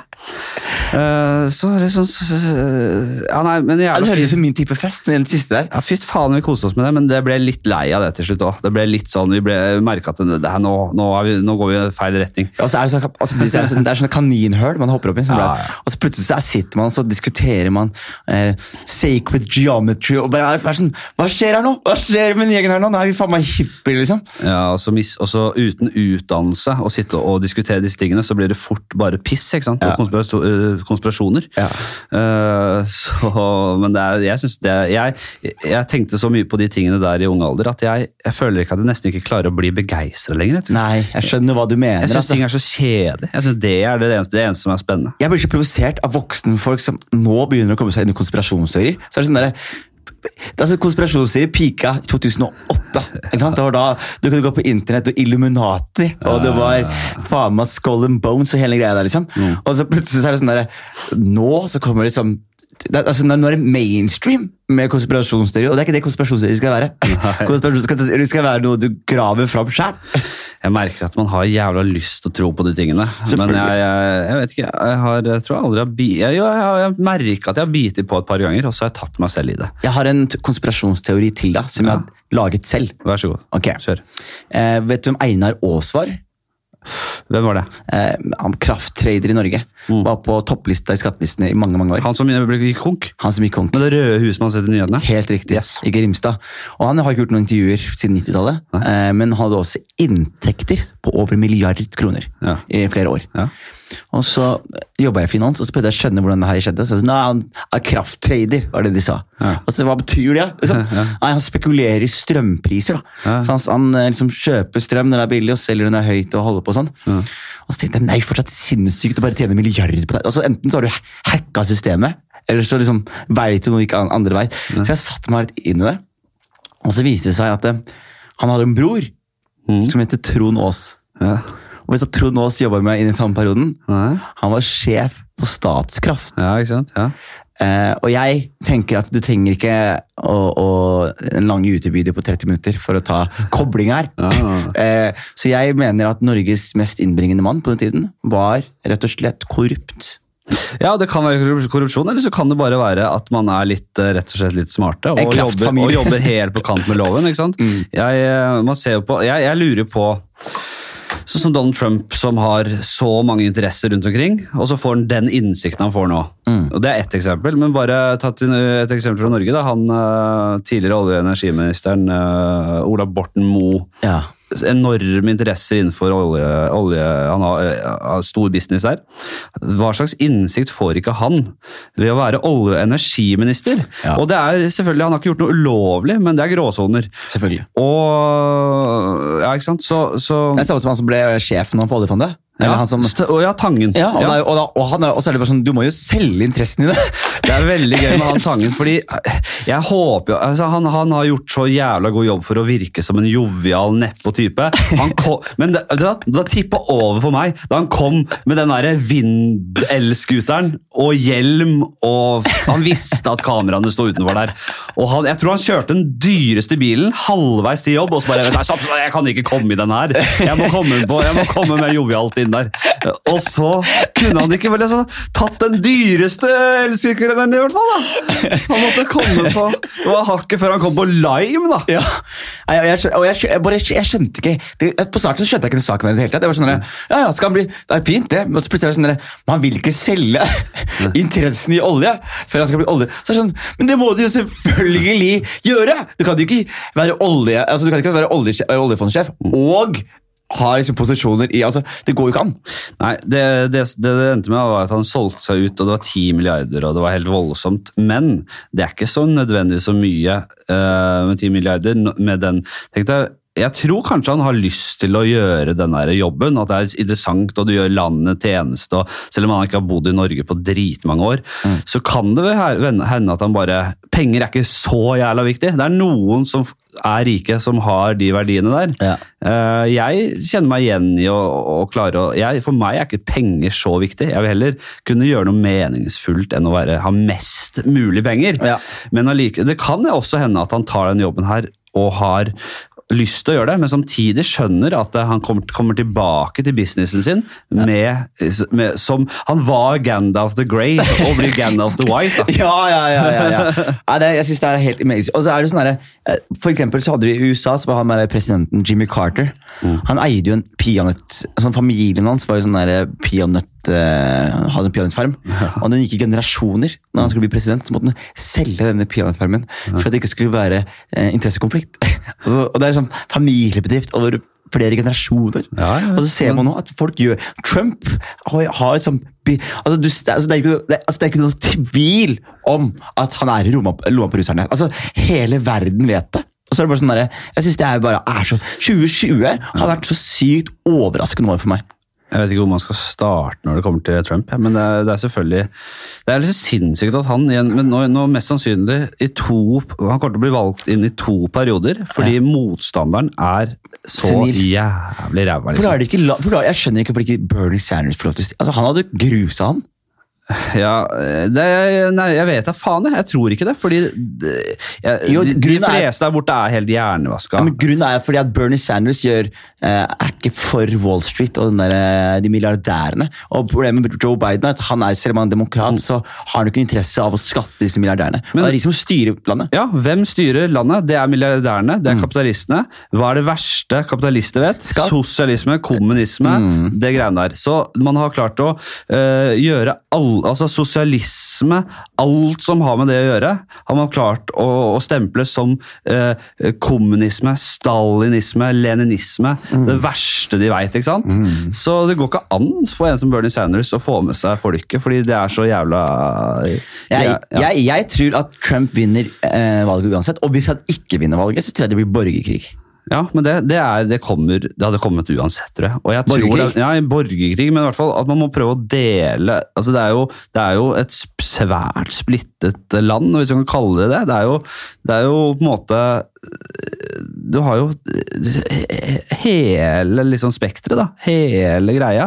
Speaker 2: Uh, så liksom så- Ja, nei, men
Speaker 1: Ja, det
Speaker 2: jævla
Speaker 1: høres ut som min type fest, den siste der.
Speaker 2: ja, Fy faen, vi koste oss med det, men det ble litt lei av det til slutt òg. Det ble litt sånn, Vi ble merka at det, det her, nå, nå, er vi, nå går vi i feil retning.
Speaker 1: Og så er det, sånn, altså, det er sånn, det er sånne kaninhøl man hopper opp i. Sånn,
Speaker 2: Ja, ja.
Speaker 1: Og så plutselig så sitter man og så diskuterer man eh, sacred geometry. og bare, er sånn, Hva skjer her nå? Hva skjer med den gjengen her nå? Nå er vi faen meg hippier, liksom.
Speaker 2: Ja, og så mis- og så uten utdannelse å sitte og diskutere disse tingene, så blir det fort bare piss ikke sant? Og eh, konspirasjoner.
Speaker 1: Ja.
Speaker 2: Uh, så, men det er, jeg, er, jeg, jeg tenkte så mye på de tingene der i ung alder at jeg, jeg føler ikke at jeg nesten ikke klarer å bli begeistra lenger.
Speaker 1: Nei, jeg skjønner hva du mener.
Speaker 2: Jeg syns
Speaker 1: altså.
Speaker 2: ting er så kjedelig. Jeg synes Det er det eneste, det eneste som er spennende.
Speaker 1: Jeg blir ikke provosert av voksenfolk som nå begynner å komme seg inn i konspirasjonsteorier. Så er det sånn der, er altså Konspirasjonsteorier pika 2008. Ikke sant? Det var da Du kunne gå på internett og Illuminati, og det var faen meg Skull and Bones og hele greia der. liksom. Og så plutselig så er det sånn derre Nå så kommer liksom det, altså, Nå er det mainstream med konspirasjonsteori, og det er ikke det konspirasjonsteori skal være. *laughs* konspirasjonsteori skal, være noe du graver fram sjæl.
Speaker 2: Jeg merker at man har jævla lyst til å tro på de tingene. Men jeg, jeg, jeg vet ikke, jeg, har, jeg tror aldri har bi, jeg, jeg, merker at jeg har bitt på et par ganger, og så har jeg tatt meg selv i det.
Speaker 1: Jeg har en konspirasjonsteori til deg, som jeg har laget selv.
Speaker 2: Vær så god.
Speaker 1: Okay.
Speaker 2: Kjør.
Speaker 1: Eh, vet du hvem Einar Aas var?
Speaker 2: Hvem var det?
Speaker 1: Eh, krafttrader i Norge. Var på topplista i skattelistene i mange mange år.
Speaker 2: Han som gikk konk?
Speaker 1: Han som gikk konk.
Speaker 2: Med det røde huset man har sett i nyhetene?
Speaker 1: Helt riktig.
Speaker 2: Yes.
Speaker 1: I Grimstad. Og han har ikke gjort noen intervjuer siden 90-tallet, eh, men hadde også inntekter på over en milliard kroner
Speaker 2: Ja.
Speaker 1: i flere år.
Speaker 2: Ja.
Speaker 1: Og så jobba jeg i finans, og så prøvde jeg å skjønne hvordan det her skjedde. Så jeg sa, Nei, han er krafttrader, var det de sa.
Speaker 2: Ja.
Speaker 1: Og så hva betyr det? Liksom? *laughs* Nei, Han spekulerer i strømpriser. da.
Speaker 2: Ja.
Speaker 1: Så han, han eh, liksom kjøper strøm når det er billig, og selger når det er høyt. Og holder på sånn. Og så tenkte jeg nei, fortsatt sinnssykt å bare tjene milliarder på det. Altså, enten så har du hacka systemet, eller så liksom veit du noe ikke andre veit. Så jeg satte meg litt inn i det. Og så viste det seg at uh, han hadde en bror som heter Trond Aas.
Speaker 2: Ja.
Speaker 1: Og vet du Trond Aas jobba med i den samme perioden?
Speaker 2: Nei.
Speaker 1: Han var sjef for Statskraft.
Speaker 2: ja, ikke sant? Ja.
Speaker 1: Eh, og jeg tenker at du trenger ikke å, å, en lang YouTube-video på 30 minutter for å ta kobling her.
Speaker 2: Ja. *laughs*
Speaker 1: Eh, så jeg mener at Norges mest innbringende mann på den tiden var rett og slett korrupt.
Speaker 2: ja, det kan være korrupsjon, eller så kan det bare være at man er litt, eh, rett og slett litt smarte og jobber, og jobber helt på kant med loven. ikke sant? *laughs* Jeg, eh, man ser på, jeg, jeg lurer på Sånn som Donald Trump, som har så mange interesser rundt omkring, og så får han den innsikten han får nå. Og Det er ett eksempel, men bare tatt et eksempel fra Norge. da, Han eh, tidligere olje- og energiministeren eh, Ola Borten Moe
Speaker 1: Ja.
Speaker 2: Enorme interesser innenfor olje, olje Han har, eh, har stor business der. Hva slags innsikt får ikke han ved å være olje- og energiminister?
Speaker 1: Ja.
Speaker 2: Og det er selvfølgelig, Han har ikke gjort noe ulovlig, men det er gråsoner.
Speaker 1: Selvfølgelig.
Speaker 2: Og Ja, ikke sant? Så, så
Speaker 1: Det er samme som han som ble sjef nå for oljefondet. Eller
Speaker 2: ja,
Speaker 1: han som,
Speaker 2: st- og ja, Tangen.
Speaker 1: ja, og, ja. er- og, da, og, han er, og så er det bare sånn, du må jo selge interessen i det. *laughs*
Speaker 2: Det er veldig gøy med han Tangen, fordi jeg håper altså han, han har gjort så jævla god jobb for å virke som en jovial, nedpå type. Kom, *laughs* men det, det, det tippa over for meg da han kom med den derre vind-elskuteren og hjelm, og han visste at kameraene sto utenfor der. Og han, Jeg tror han kjørte den dyreste bilen halvveis til jobb, og så bare stopp, jeg kan ikke komme i den her. Jeg må komme, på, jeg må komme mer jovialt inn der. Og så kunne han ikke vel sånn, tatt den dyreste elsykkelrennet, i hvert fall. da. Han måtte komme på Det var hakket før han kom på Lime, da.
Speaker 1: Ja. Nei, Og jeg, og jeg, jeg, bare, jeg skjønte ikke det, På starten så skjønte jeg ikke den saken i det hele tatt. Jeg var sånn ja, ja, skal han bli, Det er fint, det. Men så plutselig er det sånn at Man vil ikke selge interessen i olje før han skal bli olje. Så er det sånn, Men det må du jo selvfølgelig gjøre! Du kan jo ikke være olje, altså du kan ikke være olje, være oljefondsjef og ha liksom posisjoner i altså, Det går jo ikke an.
Speaker 2: Nei, det det, det det endte med var at han solgte seg ut, og det var 10 milliarder, og det var helt voldsomt. Men det er ikke så nødvendigvis så mye uh, med 10 milliarder med den Tenk jeg, jeg tror kanskje han har lyst til å gjøre den jobben, at det er interessant, og du gjør landet tjeneste, og selv om han ikke har bodd i Norge på dritmange år, så kan det hende at han bare Penger er ikke så jævla viktig. Det er noen som er rike, som har de verdiene der.
Speaker 1: Ja.
Speaker 2: Uh, jeg kjenner meg igjen i å, å klare å jeg, For meg er ikke penger så viktig. Jeg vil heller kunne gjøre noe meningsfullt enn å være, ha mest mulig penger.
Speaker 1: Ja.
Speaker 2: Men allike, det kan også hende at han tar den jobben her og har lyst til å gjøre det, men samtidig skjønner at han kommer, kommer tilbake til businessen sin med, med, som Han var Gandalf the Grey og blir Gandalf the White. Da. *laughs*
Speaker 1: Ja, ja, ja. ja, ja. ja det, jeg synes det er helt amazing. Og så er det sånn der, eh, For eksempel så hadde vi i USA så var han med presidenten Jimmy Carter. Han eide jo en peanøtt sånn Familien hans var jo sånn peanøtt eh, hadde en peanøttfarm. *laughs* Og den gikk i generasjoner. Når han skulle bli president, så måtte han selge denne peanøttfarmen for at det ikke skulle være uh, interessekonflikt. og, *laughs* så, og det er sånn familiebedrift over flere generasjoner.
Speaker 2: Ja, ja.
Speaker 1: Og så ser man nå at folk gjør Trump har, har et sånt altså, du, altså, det, er ikke, det, altså, det er ikke noe tvil om at han er i lomma på russerne. Altså, hele verden vet det. Og så er det bare sånn der, jeg synes det er bare er så 2020 har vært så sykt overraskende år for meg.
Speaker 2: Jeg vet ikke hvor man skal starte når det kommer til Trump, ja, men det er, det er selvfølgelig Det er litt sinnssykt at han igjen, men nå, nå mest sannsynlig i to Han kommer til å bli valgt inn i to perioder, fordi motstanderen er så
Speaker 1: Senil.
Speaker 2: jævlig ræva.
Speaker 1: For da
Speaker 2: Liksom.
Speaker 1: er det ikke, for da, jeg skjønner ikke hvorfor ikke Bernie Sanders får lov til å altså, Han hadde grusa han. *laughs*
Speaker 2: Ja, det, nei, jeg vet da faen, jeg. Jeg tror ikke det. Fordi det, jeg,
Speaker 1: Jo,
Speaker 2: de,
Speaker 1: er-
Speaker 2: fleste der borte er helt hjernevaska.
Speaker 1: Ja, men grunnen er fordi at Bernie Sanders gjør, eh, er ikke for Wall Street og den der, eh, de milliardærene. Og Problemet med Joe Biden er at han er, selv om han er demokrat, så har han ikke interesse av å skatte disse milliardærene. Og det er de som styrer landet.
Speaker 2: Ja, Hvem styrer landet? Det er milliardærene,
Speaker 1: Mm.
Speaker 2: det er kapitalistene. Hva er det verste kapitalister vet?
Speaker 1: Skatt.
Speaker 2: Sosialisme, kommunisme,
Speaker 1: Mm.
Speaker 2: det greiene der. Så man har klart å øh, gjøre altså sosialisme, alt som har med det å gjøre, har man klart å, å stemple som eh, kommunisme, stalinisme, leninisme.
Speaker 1: Mm.
Speaker 2: Det verste de veit, ikke sant? Så det går ikke an for en som Bernie Sanders å få med seg folket, fordi det er så jævla
Speaker 1: Jeg,
Speaker 2: ja.
Speaker 1: jeg, jeg tror at Trump vinner eh, valget uansett, og hvis han ikke vinner valget, så tror jeg det blir borgerkrig.
Speaker 2: Ja, men det, det, er, det, kommer, det hadde kommet uansett, tror jeg. Og jeg tror
Speaker 1: Borgerkrig?
Speaker 2: Ja, borgerkrig, men i hvert fall at man må prøve å dele altså det, er jo, det er jo et svært splittet land, hvis man kan kalle det det. Det er jo, det er jo på en måte Du har jo hele liksom spekteret, da. Hele greia.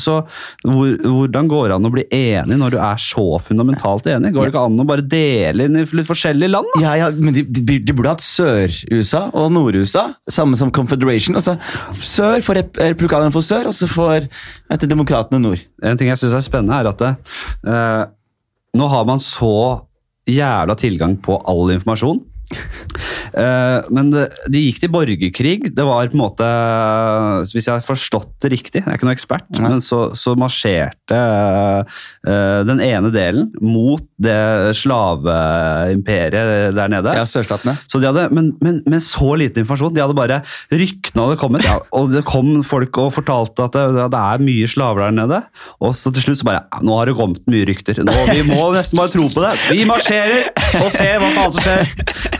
Speaker 2: Så hvor, hvordan går det an å bli enig når du er så fundamentalt enig? Går det ikke an å bare dele inn i litt forskjellige land? da?
Speaker 1: Ja, ja, men de, de, de burde hatt Sør-USA og Nord-USA, samme som Confederation. Altså, sør rep- republikanerne for sør, og så får vet demokratene nord.
Speaker 2: En ting jeg syns er spennende, er at det, eh, nå har man så jævla tilgang på all informasjon. Eh, men de gikk til borgerkrig. Det var på en måte Hvis jeg har forstått det riktig, jeg er ikke noen ekspert, men så, så marsjerte eh, den ene delen mot det slaveimperiet der nede.
Speaker 1: Ja, sørstatene.
Speaker 2: Så de hadde, men, men med så lite informasjon. De hadde bare Ryktene hadde kommet, ja, og det kom folk og fortalte at det, det er mye slaver der nede. Og så til slutt så bare Nå har det kommet mye rykter. Nå, vi må nesten bare tro på det. Vi marsjerer og ser hva faen som skjer.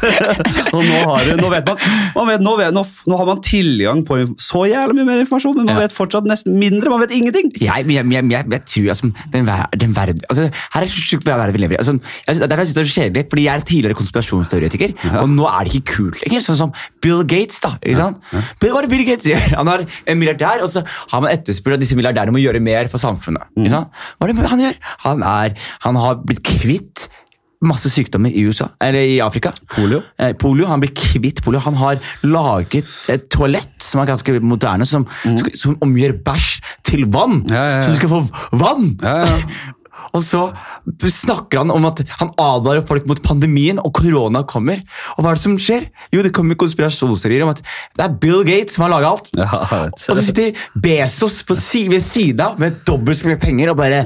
Speaker 2: Og nå, har nå vet man, man vet, nå, vet, nå, nå har man tilgang på så jævlig mye mer informasjon, men man
Speaker 1: Ja.
Speaker 2: vet fortsatt nesten mindre. Man vet ingenting.
Speaker 1: Jeg, jeg, jeg, jeg, tror altså, den, ver den verden altså, Her er det sjukt hva verden vi lever i. Altså, jeg, derfor jeg synes det er så kjedelig, fordi jeg er tidligere konspirasjonsteoretiker, og nå er det ikke kult lenger. Sånn som Bill Gates. da, ikke sant? Bill, hva er det Bill Gates gjør? Han er en milliardær, og så har man etterspurt at disse milliardærene må gjøre mer for samfunnet. ikke sant? Hva er det han gjør? Han, er, han har blitt kvitt masse sykdommer i USA, eller i Afrika.
Speaker 2: Polio?
Speaker 1: Eh, polio, Han blir kvitt polio. Han har laget et toalett som er ganske moderne, som, skal, som omgjør bæsj til vann.
Speaker 2: Mm. Ja, ja, ja.
Speaker 1: Så du skal få vann!
Speaker 2: Ja, ja. *laughs*
Speaker 1: Og så snakker han om at han advarer folk mot pandemien, og korona kommer. Og hva er det som skjer? Jo, det kommer konspirasjonsserier om at det er Bill Gates som har laga alt. Og så sitter Bezos på si ved siden av med dobbelt så mye penger og bare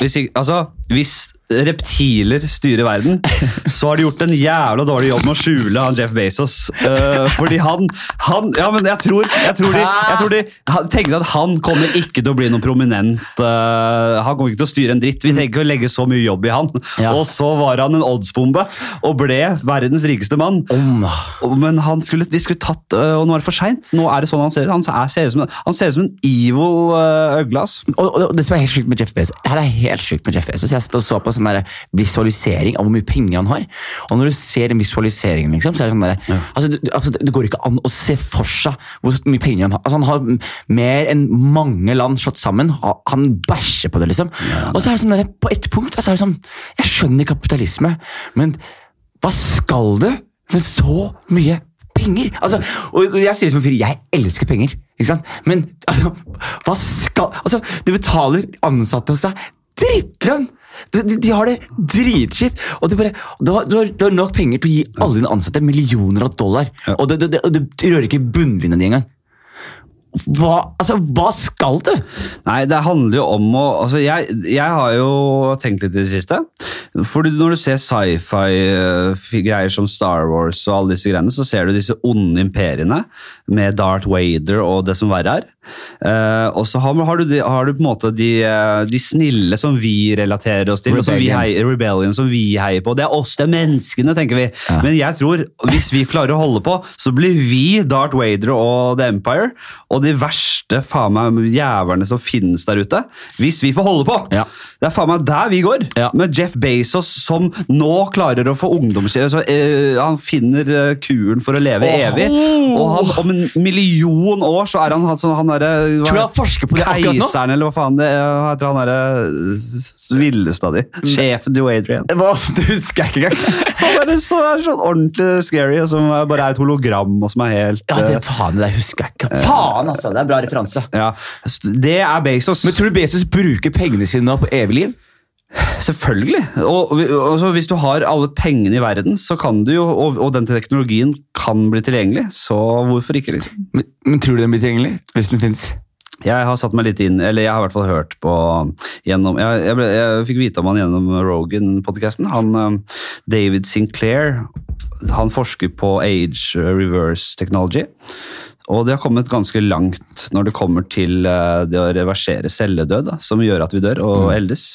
Speaker 2: Hvis, ikke- altså, hvis reptiler styrer verden, så har de gjort en jævla dårlig jobb med å skjule han Jeff Bezos. Uh, fordi han, han Ja, men jeg tror, jeg tror, de, jeg tror de tenker at han kommer ikke til å bli noen prominent uh, Han kommer ikke til å styre en dritt. Vi trenger ikke å legge så mye jobb i han.
Speaker 1: Ja.
Speaker 2: Og så var han en oddsbombe og ble verdens rikeste mann.
Speaker 1: Om,
Speaker 2: Men han skulle, de skulle tatt, uh, og nå er det for seint. Nå er det sånn han ser ut. Han, er, ser ut som, han ser ut som en evil øgle.
Speaker 1: og, og det som er helt sjukt med Jeff Bezos her er helt sjukt med Jeff Bezos. Jeg satt og så på sånn visualisering av hvor mye penger han har. Og når du ser den visualiseringen, liksom, så er det sånn der, altså, det, altså, det går ikke an å se for seg hvor mye penger han har. Altså, han har mer enn mange land slått sammen. Han bæsjer på det, liksom. Og så er det sånn der, på ett punkt altså, er det sånn, Jeg skjønner kapitalisme, men hva skal du med så mye penger? Altså, og jeg sier det som en fyr, jeg elsker penger. Ikke sant? Men altså, hva skal Altså, du betaler ansatte hos deg drittlønn! De, de har det dritkjipt! Og du, bare, du, har, du, har, nok penger til å gi alle dine ansatte millioner av dollar.
Speaker 2: Ja.
Speaker 1: Og det, det, det, det rører ikke bunnlinja di engang. Hva, altså, hva skal du?
Speaker 2: Nei, det handler jo om å altså jeg, jeg har jo tenkt litt i det siste. For når du ser sci-fi-greier som Star Wars og alle disse greiene, så ser du disse onde imperiene med Darth Vader og det som verre er. Eh, og så har, har, du, har du på en måte de, eh, de snille som vi relaterer oss til, Rebellion. som vi heier, Rebellion som vi heier på. Det er oss, det er menneskene, tenker vi. Men jeg tror, hvis vi klarer å holde på, så blir vi Darth Vader og The Empire, og de verste faen meg jævlene som finnes der ute. Hvis vi får holde på!
Speaker 1: Ja.
Speaker 2: Det er faen meg der vi går!
Speaker 1: Ja.
Speaker 2: Med Jeff Bezos som nå klarer å få ungdoms... Altså, eh, han finner eh, kuren for å leve
Speaker 1: oh.
Speaker 2: evig, og han, om en million år så er han, han, sånn- han derre
Speaker 1: Tror du han forsker på det akkurat nå?
Speaker 2: Keiseren, eller hva faen det er, heter han derre villeste av de? Sjefen til Adrian.
Speaker 1: Hva? *laughs* Det husker jeg ikke engang. *laughs*
Speaker 2: Han er så, er sånn ordentlig scary, og som bare er et hologram, og som er helt
Speaker 1: Ja, det,
Speaker 2: eh,
Speaker 1: faen, det husker jeg ikke. Faen, altså. Det er en bra referanse.
Speaker 2: ja. Det er Bezos.
Speaker 1: Men tror du Bezos bruker pengene sine nå på evig liv?
Speaker 2: Selvfølgelig. Og, og, altså, hvis du har alle pengene i verden, så kan du jo, og, og den teknologien kan bli tilgjengelig, så hvorfor ikke, liksom?
Speaker 1: Men, men tror du den blir tilgjengelig? Hvis den fins?
Speaker 2: Jeg har satt meg litt inn, eller jeg har i hvert fall hørt på gjennom Jeg, jeg, ble, jeg fikk vite om han gjennom Rogan-podkasten. Han eh, David Sinclair han forsker på age reverse technology. Og de har kommet ganske langt når det kommer til eh, det å reversere celledød, da, som gjør at vi dør og eldes.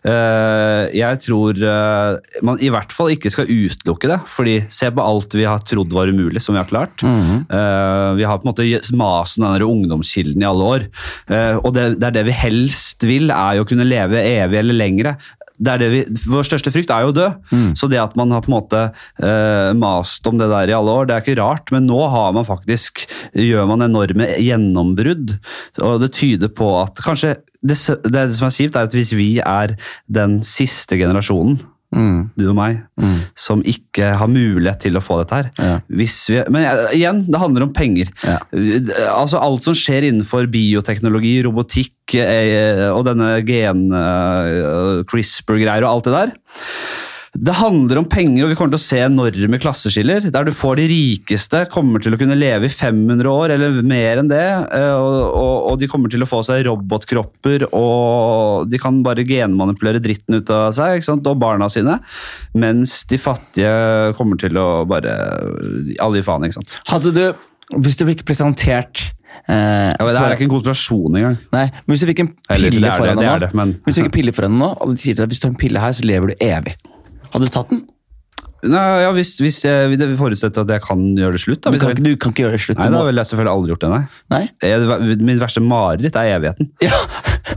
Speaker 2: Eh, jeg tror eh, man i hvert fall ikke skal utelukke det, fordi se på alt vi har trodd var umulig, som vi har klart. Eh, vi har på en måte mast om den ungdomskilden i alle år, og det, det er det vi helst vil, er jo å kunne leve evig eller lengre. Det det vi, vår største frykt er jo å dø. Så det at man har på en måte eh, mast om det der i alle år, det er ikke rart, men nå har man faktisk, gjør man enorme gjennombrudd. Og det tyder på at kanskje det, det som er kjipt, er at hvis vi er den siste generasjonen, du og meg, som ikke har mulighet til å få dette her.
Speaker 1: Ja.
Speaker 2: Hvis vi, men eh, igjen, det handler om penger.
Speaker 1: Ja.
Speaker 2: Altså Alt som skjer innenfor bioteknologi, robotikk eh, og denne gen... eh, CRISPR-greier og alt det der. Det handler om penger, og vi kommer til å se enorme klasseskiller. Der du får de rikeste kommer til å kunne leve i 500 år, eller mer enn det. eh, Og, og, og de kommer til å få seg robotkropper, og de kan bare genmanipulere dritten ut av seg, og barna sine. Mens de fattige kommer til å bare Alle gir faen, ikke sant.
Speaker 1: Hadde du, hvis du fikk presentert eh,
Speaker 2: Ja, det
Speaker 1: her
Speaker 2: er ikke en konspirasjon engang.
Speaker 1: Nei, men Hvis du fikk en pille foran deg nå, Hvis du fikk en pille foran deg nå, og de sier til deg hvis du tar en pille her, så lever du evig. Hadde du tatt den?
Speaker 2: Nei, ja, hvis, hvis jeg, det forutsetter at jeg kan gjøre det slutt. Da,
Speaker 1: Du kan, du kan ikke gjøre det slutt.
Speaker 2: Nei, da ville jeg selvfølgelig aldri gjort det, nei.
Speaker 1: Nei?
Speaker 2: Jeg, min verste mareritt er evigheten. *laughs*
Speaker 1: Ja.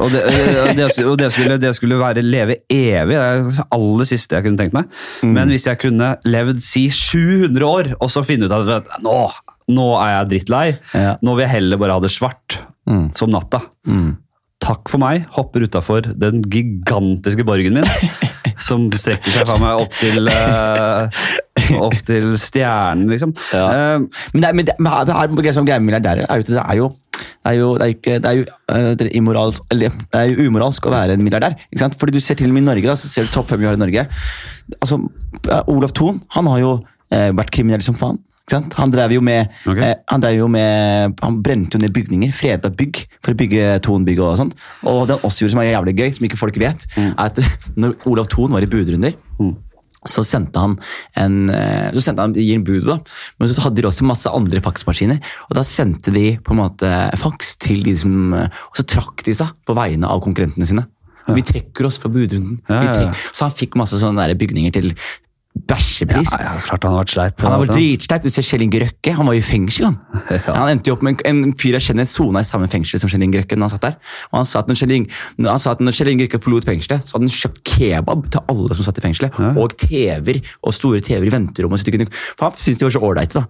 Speaker 2: Og det, og det, og det, skulle, det skulle være leve evig, det er det aller siste jeg kunne tenkt meg.
Speaker 1: Mm.
Speaker 2: Men hvis jeg kunne levd si 700 år, og så finne ut at nå, nå er jeg drittlei,
Speaker 1: Ja.
Speaker 2: nå vil jeg heller bare ha det svart som natta. Takk for meg, hopper utafor den gigantiske borgen min. *laughs* som strekker seg fra meg opp til, uh, opp til stjernen, liksom.
Speaker 1: Ja.
Speaker 2: Uh,
Speaker 1: Men, det, men, det, men her, her, det som er greia med milliardærer, er jo det er jo det er jo, det er jo ikke, det er jo, eh, det er immoralsk, eller, det er jo umoralsk å være en milliardær. ikke sant? Fordi du ser til og med i Norge, da, så ser du topp fem vi har i Norge. Altså, Olav Thon han har jo eh, vært kriminell som faen. Han drev jo med,
Speaker 2: okay.
Speaker 1: eh, han drev jo med, han brente jo ned bygninger, freda bygg, for å bygge Thon-bygg og sånt. Og det han også gjorde som er jævlig gøy, som ikke folk vet, er at *laughs* når Olav Thon var i budrunder, så sendte han en eh, så sendte han, gir en bud da, men så hadde de også masse andre faksmaskiner, og da sendte de på en måte faks til de som, eh, og så trakk de seg på vegne av konkurrentene sine. Vi trekker oss fra budrunden.
Speaker 2: Ja, ja, ja.
Speaker 1: Så han fikk masse sånne bygninger til bæsjepris.
Speaker 2: ja, ja, klart han har vært sleip.
Speaker 1: Han har vært
Speaker 2: det.
Speaker 1: Du ser Kjell Inge Røkke, han var jo i fengsel. Han *laughs*
Speaker 2: Ja.
Speaker 1: Han endte jo opp med en, en fyr jeg kjenner sona i samme fengsel som Kjell Inge Røkke. når Han satt der. Og han sa at når Kjell Inge, Inge Røkke forlot fengselet, så hadde han kjøpt kebab til alle som satt i fengselet. Og TV-er og store TV-er i venterommet. For han syntes de var så ålreite.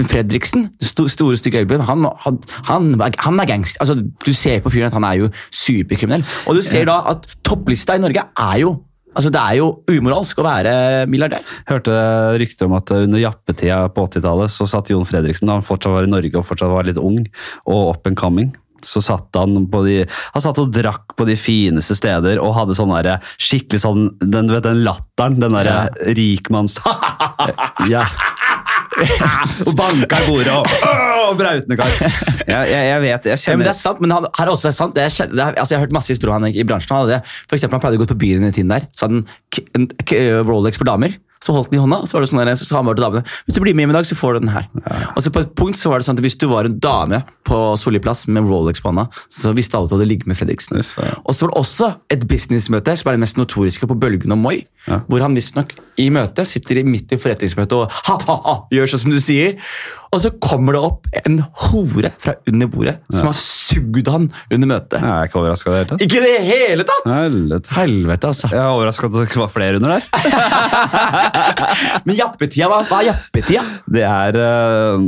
Speaker 1: Fredriksen, sto, store stygge øyeblikket, han, han, han, han er gangster. Altså, du ser på fyren at han er jo superkriminell. Og du ser da at topplista i Norge er jo Altså, Det er jo umoralsk å være milliardær.
Speaker 2: Hørte rykter om at under jappetida på 80-tallet så satt Jon Fredriksen, da han fortsatt var i Norge og fortsatt var litt ung og up and coming, så satt han på de Han satt og drakk på de fineste steder og hadde sånn derre skikkelig sånn Den, du vet, den latteren, den derre rikmanns... *laughs*
Speaker 1: Ja. *laughs*
Speaker 2: og banka i bordet og, og brautende kar. Jeg, jeg, jeg vet, jeg
Speaker 1: Ja, men det er sant, men han, her er også det er sant. Det er, det er, altså, jeg har hørt masse historier han i bransjen. Han hadde. For eksempel, han pleide å gå på byen i tiden der, så hadde han k- en k- Rolex for damer. Så holdt den i hånda, så var det sånn der, så sa han bare til damene hvis du blir med hjem i dag, så får du den her. Og så på et punkt så var det sånn at Hvis du var en dame på Solli plass med Rolex på hånda, så visste alle at du hadde ligget med Fredriksen.
Speaker 2: Uff, ja.
Speaker 1: Og så var det også et businessmøte som er det mest notoriske på Bølgen og Moi, hvor han visstnok i møtet sitter midt i forretningsmøtet og ha-ha-ha, gjør sånn som du sier. Og så kommer det opp en hore fra under bordet som har sugd han under møtet.
Speaker 2: Jeg er ikke overraska i det hele tatt.
Speaker 1: Ikke det hele tatt!
Speaker 2: Helvete.
Speaker 1: Helvete, altså.
Speaker 2: Jeg er overraska at det ikke var flere under der. *laughs*
Speaker 1: Men jappetida, hva, hva er jappetida?
Speaker 2: Det er uh,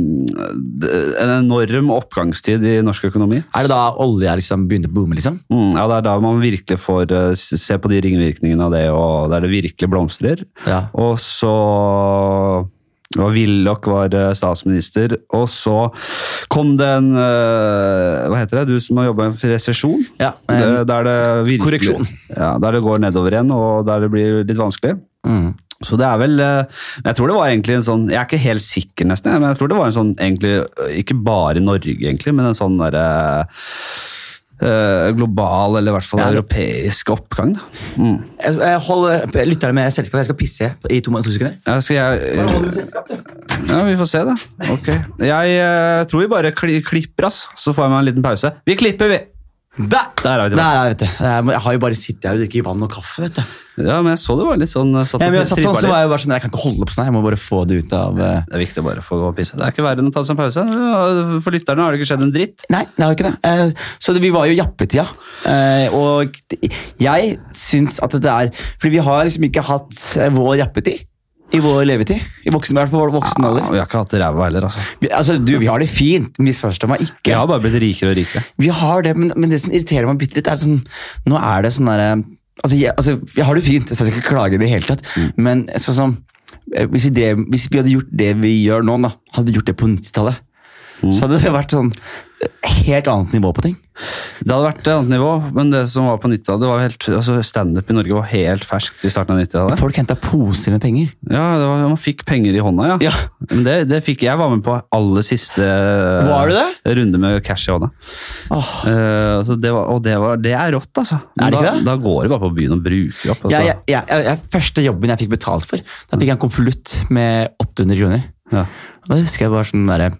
Speaker 2: en enorm oppgangstid i norsk økonomi.
Speaker 1: Er det da olja liksom begynner å boome, liksom?
Speaker 2: Mm, ja, Det er da man virkelig får uh, se på de ringvirkningene av det, og der det virkelig blomstrer.
Speaker 1: Ja.
Speaker 2: Og så var Willoch var eh, statsminister, og så kom det en eh, Hva heter det? Du som har jobba i resesjon?
Speaker 1: Ja, en
Speaker 2: Der det virkelig,
Speaker 1: korreksjon.
Speaker 2: Ja, der det går nedover igjen, og der det blir litt vanskelig.
Speaker 1: Mm.
Speaker 2: Så det er vel eh, Jeg tror det var egentlig en sånn Jeg er ikke helt sikker, nesten, men jeg tror det var en sånn egentlig Ikke bare i Norge, egentlig, men en sånn derre global, eller i hvert fall
Speaker 1: Ja,
Speaker 2: europeisk oppgang. Mm.
Speaker 1: Jeg, jeg holder lytterne med selskap. Jeg skal pisse i to, to sekunder.
Speaker 2: Ja, skal jeg
Speaker 1: selskap.
Speaker 2: Ja, vi får se, da. Okay. Jeg eh, tror vi bare kli, klipper, ass. Så får meg en liten pause. Vi klipper, vi!
Speaker 1: Der!
Speaker 2: Der er vi tilbake.
Speaker 1: Der, vet du. Jeg har jo bare sittet her og drukket vann og kaffe. vet du.
Speaker 2: Ja, men jeg så det var litt sånn satt
Speaker 1: Ja, men jeg satt sånn, så var jeg bare sånn, jeg kan ikke holde på sånn, jeg må bare få det ut av uh...
Speaker 2: Det er viktig å bare få gå og pisse. Det er ikke verre enn å ta seg en pause. For lytterne har det ikke skjedd en dritt.
Speaker 1: Nei, det har ikke det. Uh, Så det, vi var jo i jappetida. Uh, Og jeg syns at det er Fordi vi har liksom ikke hatt eh, vår jappetid i vår levetid. I voksen, i hvert fall voksen
Speaker 2: Ja,
Speaker 1: alder.
Speaker 2: vi har ikke hatt det ræva heller, altså.
Speaker 1: Vi, altså, du, vi har det fint, misforstå meg ikke.
Speaker 2: Vi har bare blitt rikere og rikere.
Speaker 1: Vi har det, men, men det som irriterer meg bitte litt, er sånn Nå er det sånn derre altså, jeg, altså, jeg har det fint, jeg skal ikke klage i det hele tatt, men sånn som eh, hvis vi, hvis vi hadde gjort det vi gjør nå, da, hadde vi gjort det på 90-tallet, så hadde det vært sånn eh, helt annet nivå på ting.
Speaker 2: Det hadde vært et annet nivå, men det som var på 90-tallet, var helt, altså Standup i Norge var helt ferskt i starten av 90-tallet.
Speaker 1: Folk henta poser med penger.
Speaker 2: Ja, det var, Man fikk penger i hånda, ja.
Speaker 1: Ja.
Speaker 2: Men det, det fikk jeg var med på aller siste
Speaker 1: det?
Speaker 2: runde med cash i hånda. Oh. Uh, det var, og det, var, det er rått, altså.
Speaker 1: Er det ikke
Speaker 2: da,
Speaker 1: det?
Speaker 2: da går det bare på byen og bruker opp. Altså.
Speaker 1: Ja, ja, ja, første jobben jeg fikk betalt for, da fikk jeg en konvolutt med 800 kroner.
Speaker 2: Ja.
Speaker 1: Og da husker jeg bare sånn derre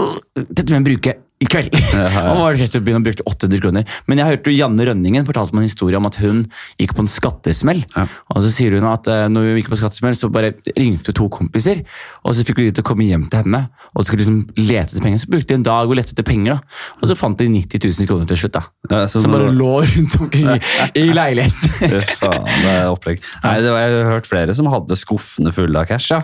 Speaker 1: «Åh, Dette må jeg bruke i kveld.
Speaker 2: ja.
Speaker 1: Og var rett og slett å bruke 800 kroner. Men jeg hørte jo Janne Rønningen fortalte meg en historie om at hun gikk på en skattesmell.
Speaker 2: Ja.
Speaker 1: Og så sier hun at eh, når hun gikk på skattesmell, så bare ringte hun to kompiser, og så fikk hun de til å komme hjem til henne og skulle liksom lete etter penger. Så brukte de en dag og lette etter penger, da. og så fant de 90 000 kroner til slutt. da.
Speaker 2: Ja,
Speaker 1: Som bare lå rundt omkring i, i leiligheten. *laughs*
Speaker 2: Faen, det er opplegg. Nei, det var, Jeg har hørt flere som hadde skuffene fulle av cash. ja.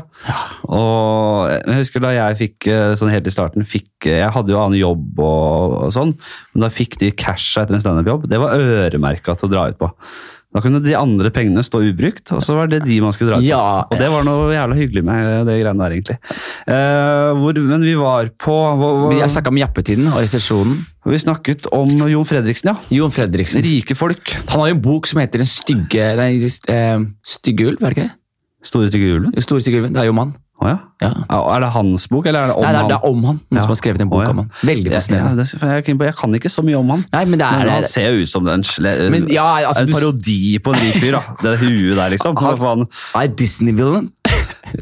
Speaker 2: Og jeg husker da jeg fikk, eh, sånn helt i starten, fikk, jeg hadde jo annen jobb jobb og, og sånn, men da fikk de casha etter en standup-jobb. Det var øremerka til å dra ut på. Da kunne de andre pengene stå ubrukt, og så var det de man skulle dra ut på.
Speaker 1: Ja.
Speaker 2: Og det var noe jævla hyggelig med det greiene der, egentlig. Eh, hvor, men vi var på hvor, hvor,
Speaker 1: Vi har snakka om jappetiden og resesjonen.
Speaker 2: Vi snakket om Jon Fredriksen, ja.
Speaker 1: Jon Fredriksen.
Speaker 2: Rike folk.
Speaker 1: Han har jo en bok som heter Den stygge Nei, eh, Stygge ulv, er det ikke det?
Speaker 2: Store stygge
Speaker 1: ulven? Store stygge ulven. Det er jo om han.
Speaker 2: Å ja.
Speaker 1: Ja.
Speaker 2: Er det hans bok, eller er det om
Speaker 1: Nei, det er, det er om han. Noen
Speaker 2: Ja.
Speaker 1: som har skrevet en bok
Speaker 2: oh, ja.
Speaker 1: om han. Veldig fascinerende.
Speaker 2: jeg, kan- jeg kan ikke så mye om han.
Speaker 1: Nei, men det er
Speaker 2: Men han ser jo ut som en,
Speaker 1: Men ja, altså,
Speaker 2: en
Speaker 1: du-
Speaker 2: parodi på en rik fyr. da. Det huet der, liksom. *laughs* Faen?
Speaker 1: Er Disney-villain?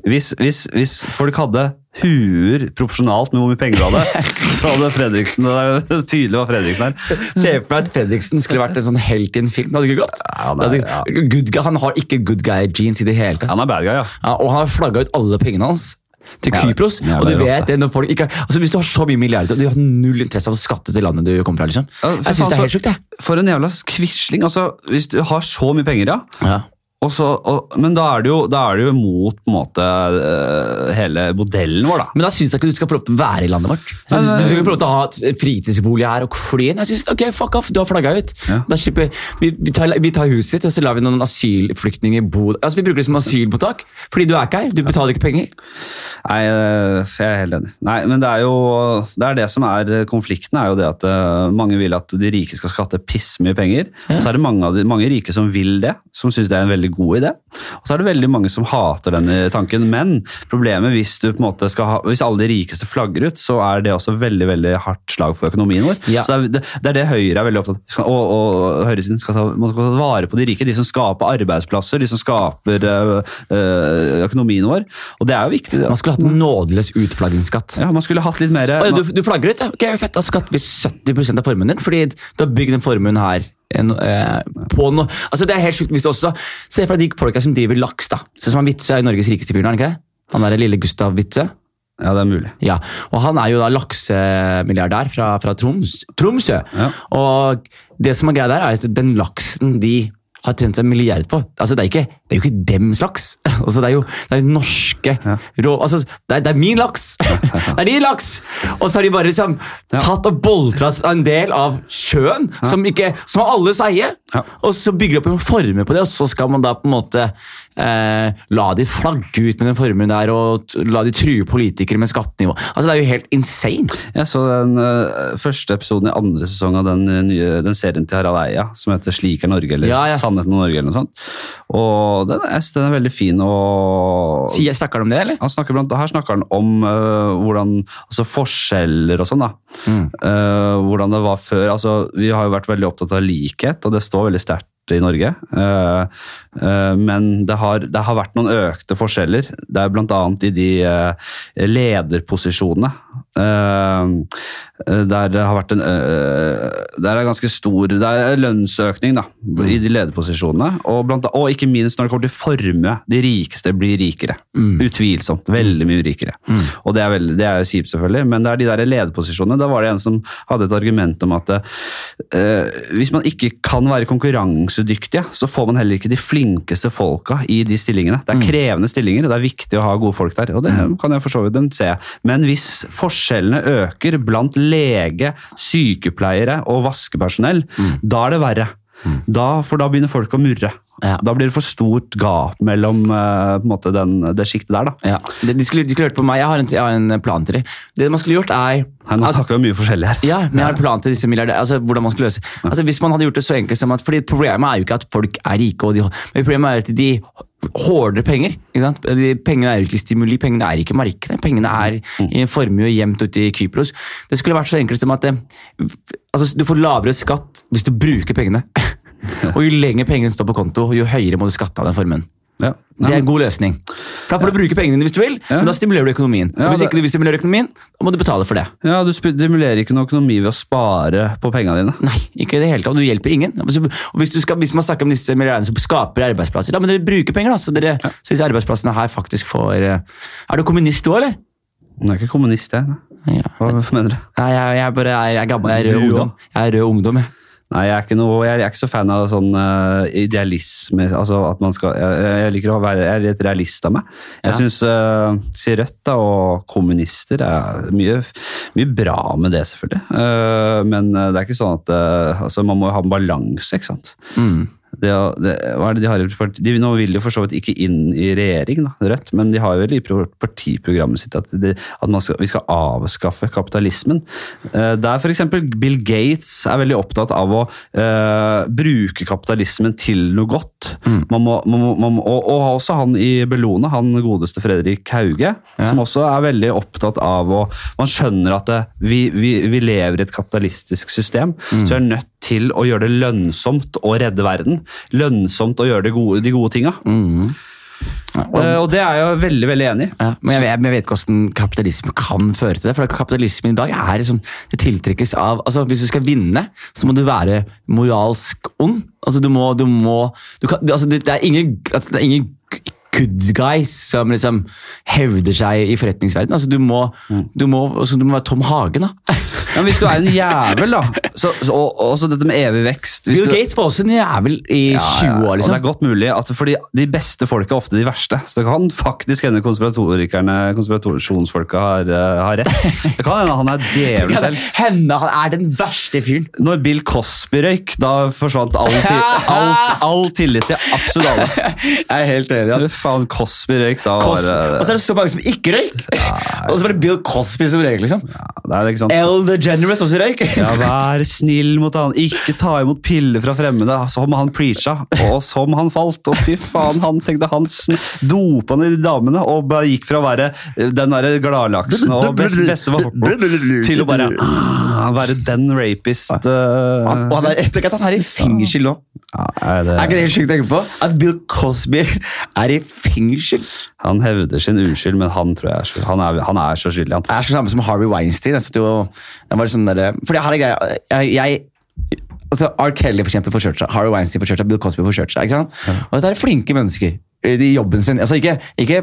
Speaker 2: Hvis, hvis, hvis folk hadde huer proporsjonalt med hvor mye penger du hadde, *laughs* så hadde Fredriksen det er tydelig var Fredriksen her.
Speaker 1: Se for deg at Fredriksen skulle vært en sånn helt i en film. Det hadde ikke gått.
Speaker 2: Ja,
Speaker 1: Det
Speaker 2: det-
Speaker 1: hadde, good guy, han har ikke good guy-jeans i det hele tatt.
Speaker 2: Han er bad guy, ja.
Speaker 1: Ja, og han har flagga ut alle pengene hans til Kypros.
Speaker 2: ja,
Speaker 1: og du vet det når folk ikke, altså Hvis du har så mye milliarder og du har null interesse av å skatte til landet du kommer fra, liksom. Jeg synes det er helt sjukt, jeg.
Speaker 2: For en jævla quisling. Altså, hvis du har så mye penger, ja.
Speaker 1: Ja.
Speaker 2: Så, og, men da er, det jo, er det jo mot på en måte, eh, hele modellen vår, da.
Speaker 1: Men da syns jeg ikke du skal få lov til å være i landet vårt.
Speaker 2: Nei, nei,
Speaker 1: du skal ikke få lov til å ha fritidsbolig her og fly inn. Jeg synes, ok, fuck off, du har flagga ut.
Speaker 2: Ja.
Speaker 1: Slipper, vi, vi, tar, vi tar huset ditt, og så lar vi noen asylflyktninger bo Altså Vi bruker det som asylmottak, fordi du er ikke her. Du betaler ikke penger.
Speaker 2: Nei, eh, jeg er helt enig. Nei, men det er jo det, er det som er konflikten, er jo det at eh, mange vil at de rike skal skatte pissmye penger. Og så er det mange, de, mange rike som vil det, som syns det er en veldig god idé. Og så er det veldig mange som hater denne tanken. Men problemet hvis du på en måte skal ha, hvis alle de rikeste flagger ut, så er det også veldig veldig hardt slag for økonomien vår.
Speaker 1: Ja.
Speaker 2: Så det, er, det, er det Høyre er veldig opptatt av. Og, og høyresiden skal ta, må ta vare på de rike, de som skaper arbeidsplasser, de som skaper øh, øh, økonomien vår. Og det er jo viktig. det.
Speaker 1: Man skulle hatt en nådeløs utflaggingsskatt.
Speaker 2: Ja, Man skulle hatt litt mer
Speaker 1: Oi, du, du flagger ut, ja. Ok, fett, Da skatter vi 70 av formuen din, fordi du har bygd den formuen her. Eh, på noe altså Det er helt sjukt hvis du også Se for deg de folka som driver laks. da Sånn som han Witzøe er jo Norges rikeste fyr, er han ikke det? Han er lille Gustav Witzøe.
Speaker 2: Ja, det er mulig.
Speaker 1: Ja, og han er jo da laksemilliardær fra, fra Troms, Tromsø.
Speaker 2: Ja.
Speaker 1: Og det som er greia der, er at den laksen de har tjent seg milliard på altså Det er, ikke, det er jo ikke dems laks. *laughs* altså Det er jo det er norske
Speaker 2: Ja.
Speaker 1: rå... Altså, det, er, det er min laks! *laughs* det er din laks! Og så har de bare liksom tatt og boltra en del av sjøen, som, ikke, som er alles eie.
Speaker 2: Ja.
Speaker 1: Og så bygger de opp en forme på det, og så skal man da på en måte eh, la de flagge ut med den formuen der, og la de true politikere med skattenivå. Altså Det er jo helt insane.
Speaker 2: Jeg så den uh, første episoden i andre sesong av den, øh, nye, den serien til Harald Eia som heter Slik er Norge, eller
Speaker 1: Ja, ja.
Speaker 2: Sannheten om Norge, eller noe sånt. Og den, jeg synes den er veldig fin. og...
Speaker 1: Sier Snakker han om det, eller?
Speaker 2: Han snakker blant, her snakker han om uh, hvordan, altså forskjeller og sånn. da.
Speaker 1: Mm.
Speaker 2: Uh, hvordan det var før. altså Vi har jo vært veldig opptatt av likhet, og det står veldig sterkt i Norge. Øh, øh, men det har, det har vært noen økte forskjeller. Det er bl.a. i de øh, lederposisjonene. Øh, der det har vært en øh, Der er ganske stor Det er lønnsøkning da, i de lederposisjonene. Og, blant, og ikke minst når det kommer til formue. De rikeste blir rikere. Utvilsomt. Veldig mye rikere. Og det er, veldig, det er jo kjipt, selvfølgelig, men det er de der lederposisjonene. Da var det en som hadde et argument om at uh, hvis man ikke kan være konkurransedyktige, så får man heller ikke de flinkeste folka i de stillingene. Det er krevende stillinger, og det er viktig å ha gode folk der. Og det kan jeg for så vidt se. Men hvis forskjellene øker blant lege, sykepleiere og vaskepersonell, da er det verre. Da, for da begynner folk å murre.
Speaker 1: Ja.
Speaker 2: Da blir det for stort gap mellom uh, på en måte den, det sjiktet der. da.
Speaker 1: Ja. De, skulle, de skulle hørt på meg. Jeg har en, jeg har en plan til dem. Det man skulle gjort, er
Speaker 2: Nei, nå snakker vi om mye forskjellig her.
Speaker 1: Ja, men jeg har en plan til disse milliardærene. Altså, hvordan man skulle løse altså, Hvis man hadde gjort det så enkelt som at fordi Problemet er jo ikke at folk er rike, og de, men problemet er at de hårdere penger. Ikke sant? De, pengene er jo ikke stimuli, pengene er ikke markedet. Pengene er i en formue gjemt ute i Kypros. Det skulle vært så enkelt som at det, altså, du får lavere skatt hvis du bruker pengene. Og jo lenger pengene står på konto, jo høyere må du skatte av den formuen.
Speaker 2: Ja.
Speaker 1: Det er en god løsning. For Da får du bruke pengene dine hvis du vil,
Speaker 2: Ja.
Speaker 1: men da stimulerer du økonomien.
Speaker 2: Ja,
Speaker 1: og Hvis ikke du vil stimulere økonomien, da må du betale for det.
Speaker 2: Ja, Du stimulerer ikke noe økonomi ved å spare på pengene dine.
Speaker 1: Nei, ikke i det hele tatt. Du hjelper ingen. Altså, Og hvis, du skal, hvis man snakker om disse milliardene som skaper arbeidsplasser, da må dere bruke penger, da, så, dere, ja. disse arbeidsplassene her faktisk får eh, Er du kommunist du, eller?
Speaker 2: Hun er ikke kommunist, jeg. Hva mener du?
Speaker 1: Nei, jeg, jeg, bare, jeg, er gammel, jeg er rød
Speaker 2: Du
Speaker 1: ungdom. Jeg er rød ungdom, jeg.
Speaker 2: Nei, jeg er ikke, noe, jeg er ikke så fan av sånn uh, idealisme. altså at man skal, jeg, jeg liker å være jeg er litt realist av meg. Jeg
Speaker 1: Ja.
Speaker 2: syns uh, si Rødt da, og kommunister er mye, mye bra med det, selvfølgelig. Uh, men det er ikke sånn at altså, man må ha en balanse, ikke sant.
Speaker 1: Mm.
Speaker 2: Det, det, hva er det de har i part- de, Nå vil de for så vidt ikke inn i regjering, da, Rødt, men de har vel i partiprogrammet sitt at, de, at man skal, vi skal avskaffe kapitalismen. Eh, der f.eks. Bill Gates er veldig opptatt av å eh, bruke kapitalismen til noe godt. Man må, man må, man må, og, og også han i Bellona, han godeste Fredrik Hauge, som også er veldig opptatt av å Man skjønner at det, vi, vi, vi lever i et kapitalistisk system, så vi er nødt til å gjøre det lønnsomt å redde verden. Lønnsomt å gjøre det gode, de gode tinga. Eh, og det er jeg veldig veldig enig i.
Speaker 1: Ja, men jeg, jeg vet ikke hvordan kapitalisme kan føre til det. For kapitalismen i dag er liksom, det tiltrekkes av altså Hvis du skal vinne, så må du være moralsk ond. Altså Du må, du må du kan, altså, det, det, er ingen, altså, det er ingen good guys som liksom hevder seg i forretningsverdenen. Altså, du, må, du, må, altså, du må være Tom Hagen, da.
Speaker 2: Men hvis du er en jævel, da så, så, Og og også dette med evig vekst
Speaker 1: Bill Gates var også en jævel i
Speaker 2: Ja,
Speaker 1: 20
Speaker 2: år.
Speaker 1: år,
Speaker 2: Og det
Speaker 1: liksom.
Speaker 2: er godt mulig, at fordi de beste folka er ofte de verste. Så det kan faktisk hende konspiratorikerne, konspirasjonsfolka har, eh, har rett. Det kan hende han er djevelen selv.
Speaker 1: Henne, han er den verste fyren.
Speaker 2: Når Bill Cosby røyk, da forsvant all, *laughs* all, all tillit til absolutt alle.
Speaker 1: Jeg er helt enig.
Speaker 2: Fy Faen, Cosby røyk, da var
Speaker 1: Cosby.
Speaker 2: det
Speaker 1: Og så er det så mange som ikke røyk! Og så var det Bill Cosby som røyk, liksom.
Speaker 2: ja, det er sant.
Speaker 1: Ellen DeGeneres også røyk.
Speaker 2: Ja, Vær snill mot han, ikke ta imot piller fra fremmede. Som han preacha, og som han falt. Og fy faen, han tenkte han dopa ned de damene og bare gikk fra å være den derre gladlaksen og best, bestefar til å bare ah, være den rapist. eh,
Speaker 1: Han, og han er, at han er i fengsel nå.
Speaker 2: Ja, er det,
Speaker 1: Er ikke det helt sjukt å tenke på? At Bill Cosby er i fengsel.
Speaker 2: han hevder sin uskyld, men han tror jeg er, skyld- han er, han er så skyldig. Han.
Speaker 1: Det er så samme som Harvey Weinstein. Jeg jo, jeg var sånn der, fordi jeg har en greie, jeg, jeg altså R. Kelly for eksempel for Churcha, Harvey Weinstein for Churcha, Bill Cosby for Churcha. Ikke sant? Og dette er flinke mennesker i jobben sin. Altså ikke, ikke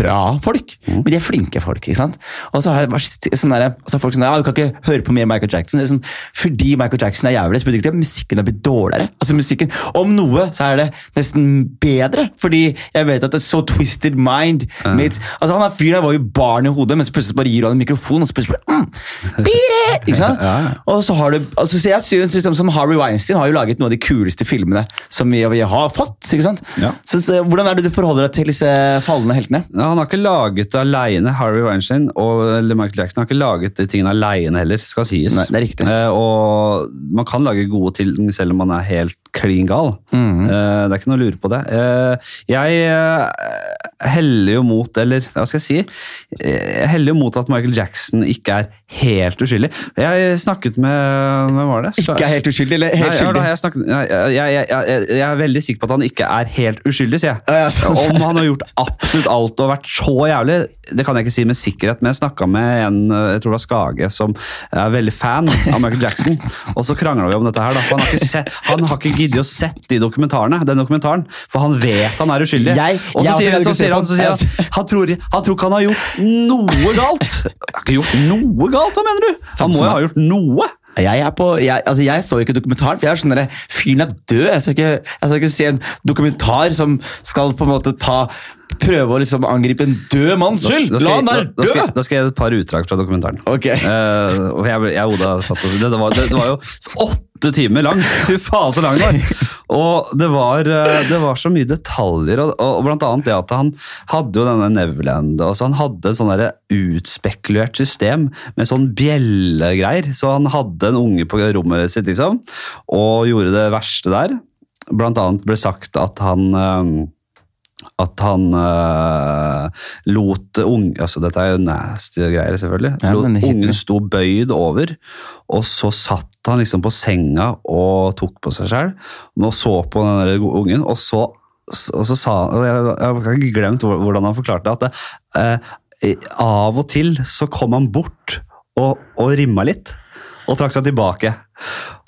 Speaker 1: bra folk, men de er flinke folk. ikke sant? Og så har jeg vært sånn der, så har folk sånn ja, du kan ikke høre på mer Michael Jackson. Det er sånn, fordi Michael Jackson er jævlig, så betyr ikke det at musikken har blitt dårligere. Altså musikken, Om noe så er det nesten bedre, fordi jeg vet at det er so twisted mind meets, altså Han fyren her var jo barn i hodet, men så plutselig bare gir han en mikrofon, og så plutselig bare mm, it! *laughs* Ikke sant? Og så har du, altså, så jeg synes liksom, som Harry Weinstein har jo laget noen av de kuleste filmene som vi, vi har fått. ikke sant?
Speaker 2: Ja.
Speaker 1: Så, så Hvordan er det du forholder deg til disse falne heltene?
Speaker 2: Ja, han har ikke laget det aleine, Harry Weinstein og Michael Jackson har ikke laget de tingene aleine heller, skal sies.
Speaker 1: Nei, det er riktig.
Speaker 2: Eh, og man kan lage gode ting selv om man er helt klin gal.
Speaker 1: Mhm.
Speaker 2: eh, det er ikke noe å lure på det. Eh, jeg eh, heller jo mot, eller hva skal jeg si, Eh, jeg heller jo mot at Michael Jackson ikke er helt uskyldig. Jeg snakket med Hvem var det?
Speaker 1: Ikke er helt uskyldig, eller helt
Speaker 2: Nei, ja,
Speaker 1: skyldig?
Speaker 2: da, jeg, snakket, jeg, jeg, jeg, er veldig sikker på at han ikke er helt uskyldig, sier jeg.
Speaker 1: Ja, ja.
Speaker 2: Om han har gjort absolutt alt og vært så jævlig, det kan jeg ikke si med sikkerhet, men jeg snakka med en jeg tror det var Skage, som er veldig fan av Michael Jackson, *laughs* og så krangla vi om dette her. Da, for han har ikke, sett, han har ikke giddet å sett de dokumentarene, den dokumentaren, for han vet han er uskyldig.
Speaker 1: Jeg-
Speaker 2: og så sier, så sier han, så sier han, han, tror, han tror ikke han har gjort noe galt. Han har ikke gjort noe galt, hva mener du? Han må jo ha gjort noe.
Speaker 1: Jeg, er på, jeg, altså jeg så ikke dokumentaren, for jeg er sånn der, fyren er død. Jeg skal, ikke, jeg skal ikke se en dokumentar som skal på en måte ta prøve å liksom angripe en død manns skyld! La han være
Speaker 2: død! da skal! Da skal jeg gi et par utdrag fra dokumentaren.
Speaker 1: Ok.
Speaker 2: Uh, jeg, jeg Oda satt og det, det, var, det, det var jo åtte timer lang! Fy faen, så lang det var! Og det var, eh, det var så mye detaljer, og, og blant annet det at han hadde jo denne Neverland. Altså han hadde en sånn utspekulert system med sånn bjellegreier. Så han hadde en unge på rommet sitt, liksom, og gjorde det verste der. Blant annet ble sagt at han eh, at han uh, lot unge altså Dette er jo nasty greier, selvfølgelig.
Speaker 1: Ja,
Speaker 2: lot ungen stå bøyd over, og så satt han liksom på senga og tok på seg sjøl og så på den der ungen, og så, og så sa han jeg har ikke glemt hvordan han forklarte at det, Uh, av og til så kom han bort og, og rimma litt, og trakk seg tilbake.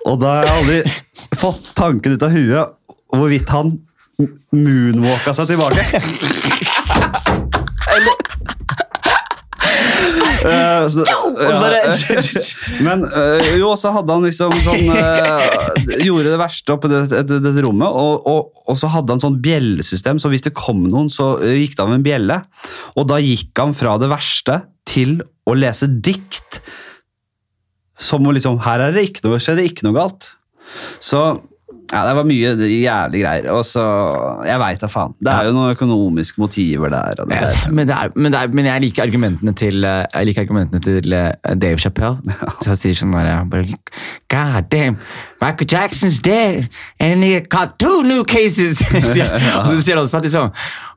Speaker 2: Og da har jeg aldri fått tanken ut av huet hvorvidt han moonwalka seg tilbake. Uh, så-
Speaker 1: ja. *laughs*
Speaker 2: Men uh, jo, så hadde han liksom sånn uh, Gjorde det verste oppe i det, det, det, det rommet, og, og, og så hadde han sånn bjellesystem, så hvis det kom noen, så gikk det av en bjelle. Og da gikk han fra det verste til å lese dikt. Som å liksom Her er det ikke noe, skjer det ikke noe galt. Så ja, det var mye jævlig greier. Og så Jeg veit da faen. Det er jo noen økonomiske motiver der. Og det der.
Speaker 1: Men, det er, men, det er, men jeg liker argumentene til, eh, jeg liker argumentene til eh, Dave Chappelle. Så han sier sånn der bare, God damn, Michael Jackson's dead, and he got two new cases! *laughs* Og *laughs* så sier han også liksom,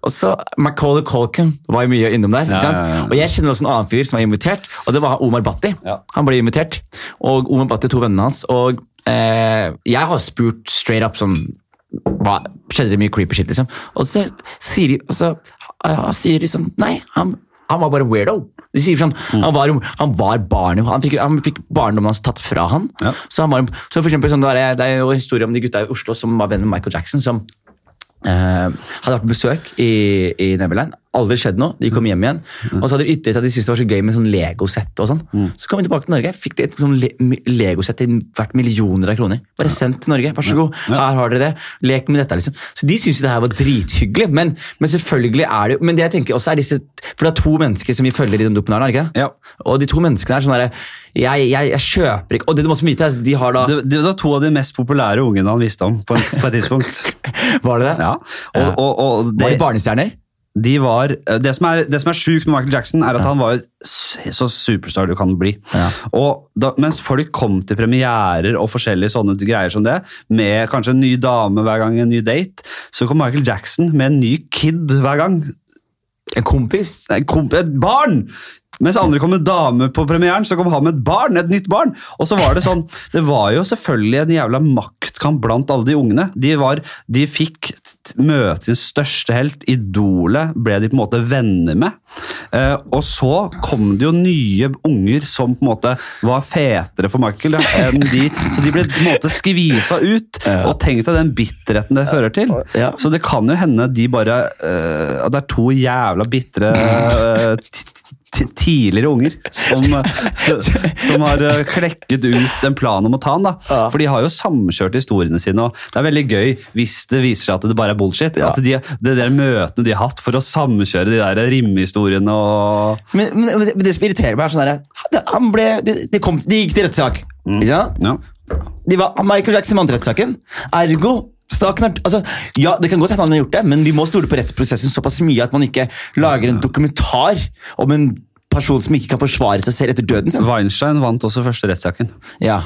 Speaker 1: og så Macaulay Culkin var jo mye innom der.
Speaker 2: Ja, ja, ja.
Speaker 1: Og jeg kjenner også en annen fyr som var invitert, og det var Omar Bhatti. Han ble invitert, og Omar Bhatti og to vennene hans. Og jeg har spurt straight up sånn hva, Skjedde det mye creepy shit, liksom? Og så sier de, så, sier de sånn Nei, han, han var bare weirdo. De sier sånn,
Speaker 2: Mm.
Speaker 1: Han var, han var barn, han fikk, han fikk barndommen hans tatt fra han.
Speaker 2: Ja.
Speaker 1: Så, han var, så for eksempel, sånn, det, er, det er jo en historie om de gutta i Oslo som var venn med Michael Jackson. som eh, hadde vært på besøk i, i Neverland. Aldri skjedd noe. De kom hjem igjen. Og så hadde de ytret at de syntes det var så gøy med sånn Lego-sett. og sånn. Så kom vi tilbake til Norge. Fikk de et sånn le Lego-sett til verdt millioner av kroner. Bare sendt til Norge. Vær så god, her har dere det. Lek med dette. liksom. Så de syntes jo det her var drithyggelig. Men, men selvfølgelig er det jo Men det jeg tenker også er disse For det er to mennesker som vi følger i den dokumentaren. er det ikke det?
Speaker 2: Ja.
Speaker 1: Og de to menneskene er sånn derre jeg, jeg, jeg kjøper ikke Og det du må også vite, er at de har da
Speaker 2: Det, det var to av de mest populære ungene han visste om på, en, på et tidspunkt. *laughs*
Speaker 1: Var det det?
Speaker 2: Ja, og, og, og, det...
Speaker 1: Var de barnestjerner?
Speaker 2: De var, det som er, det som er sjukt med Michael Jackson, er at han var så superstar du kan bli.
Speaker 1: Ja.
Speaker 2: Og da, mens folk kom til premierer og forskjellige sånne greier som det, med kanskje en ny dame hver gang, en ny date, så kom Michael Jackson med en ny kid hver gang.
Speaker 1: En kompis?
Speaker 2: Nei, komp et barn! Mens andre kom med dame på premieren, så kom han med et barn, et nytt barn. Og så var det sånn, det var jo selvfølgelig en jævla maktkamp blant alle de ungene. De, var, de fikk møte sin største helt, idolet, ble de på en måte venner med. Eh, og så kom det jo nye unger som på en måte var fetere for Michael enn de, så de ble på en måte skvisa ut. Og tenk deg den bitterheten det fører til. Så det kan jo hende de bare eh, At det er to jævla bitre eh, tidligere unger som, *laughs* som har eh, klekket ut en plan om å ta han. da.
Speaker 1: Ja.
Speaker 2: For de har jo samkjørt historiene sine, og det er veldig gøy hvis det viser seg at det bare er bullshit.
Speaker 1: Ja.
Speaker 2: At de, det der møtene de har hatt for å samkjøre de der rimhistoriene og
Speaker 1: Men, men, men det som irriterer meg, er sånn at han ble, de, de, kom, de gikk til rettssak. Ja?
Speaker 2: ja.
Speaker 1: De var, Michael Jackson vant rettssaken. Ergo saken er, altså, ja, Det kan godt hende han har gjort det, men vi må stole på rettsprosessen såpass mye at man ikke lager en dokumentar om en person som ikke kan forsvare seg selv etter døden sin.
Speaker 2: Weinstein vant også første rettssaken.
Speaker 1: Ja.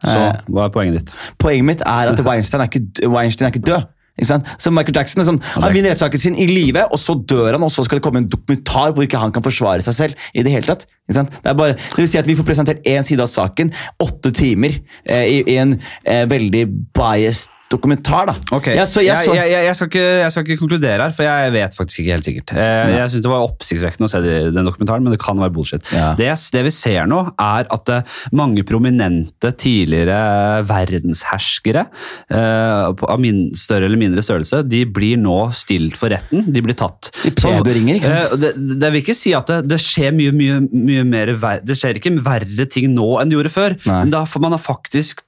Speaker 2: Så
Speaker 1: Eh.
Speaker 2: hva er poenget ditt?
Speaker 1: Poenget mitt er at *laughs* Weinstein er ikke, Weinstein er ikke død. Så Michael Jackson sånn, Han vinner rettssaken sin i live, og så dør han, og så skal det komme en dokumentar hvor ikke han kan forsvare seg selv. i Det hele tatt. Det, bare, det vil si at Vi får presentert én side av saken, åtte timer, eh, i, i en eh, veldig biased dokumentar. da.
Speaker 2: Okay.
Speaker 1: Jeg så, jeg så,
Speaker 2: jeg, skal ikke, jeg skal ikke konkludere her, for jeg vet faktisk ikke helt sikkert. Eh, jeg synes Det var oppsiktsvekkende å se de- den dokumentaren, men det kan være bullshit.
Speaker 1: Ja.
Speaker 2: Det, det vi ser nå, er at eh, mange prominente tidligere verdensherskere eh, av min, større eller mindre størrelse, de blir nå stilt for retten. De blir tatt.
Speaker 1: De pedoringer, ikke sant?
Speaker 2: Eh, det, det vil ikke si at det, det skjer mye, mye, mye mer Det skjer ikke verre ting nå enn det gjorde før,
Speaker 1: Nei.
Speaker 2: men da, for man har faktisk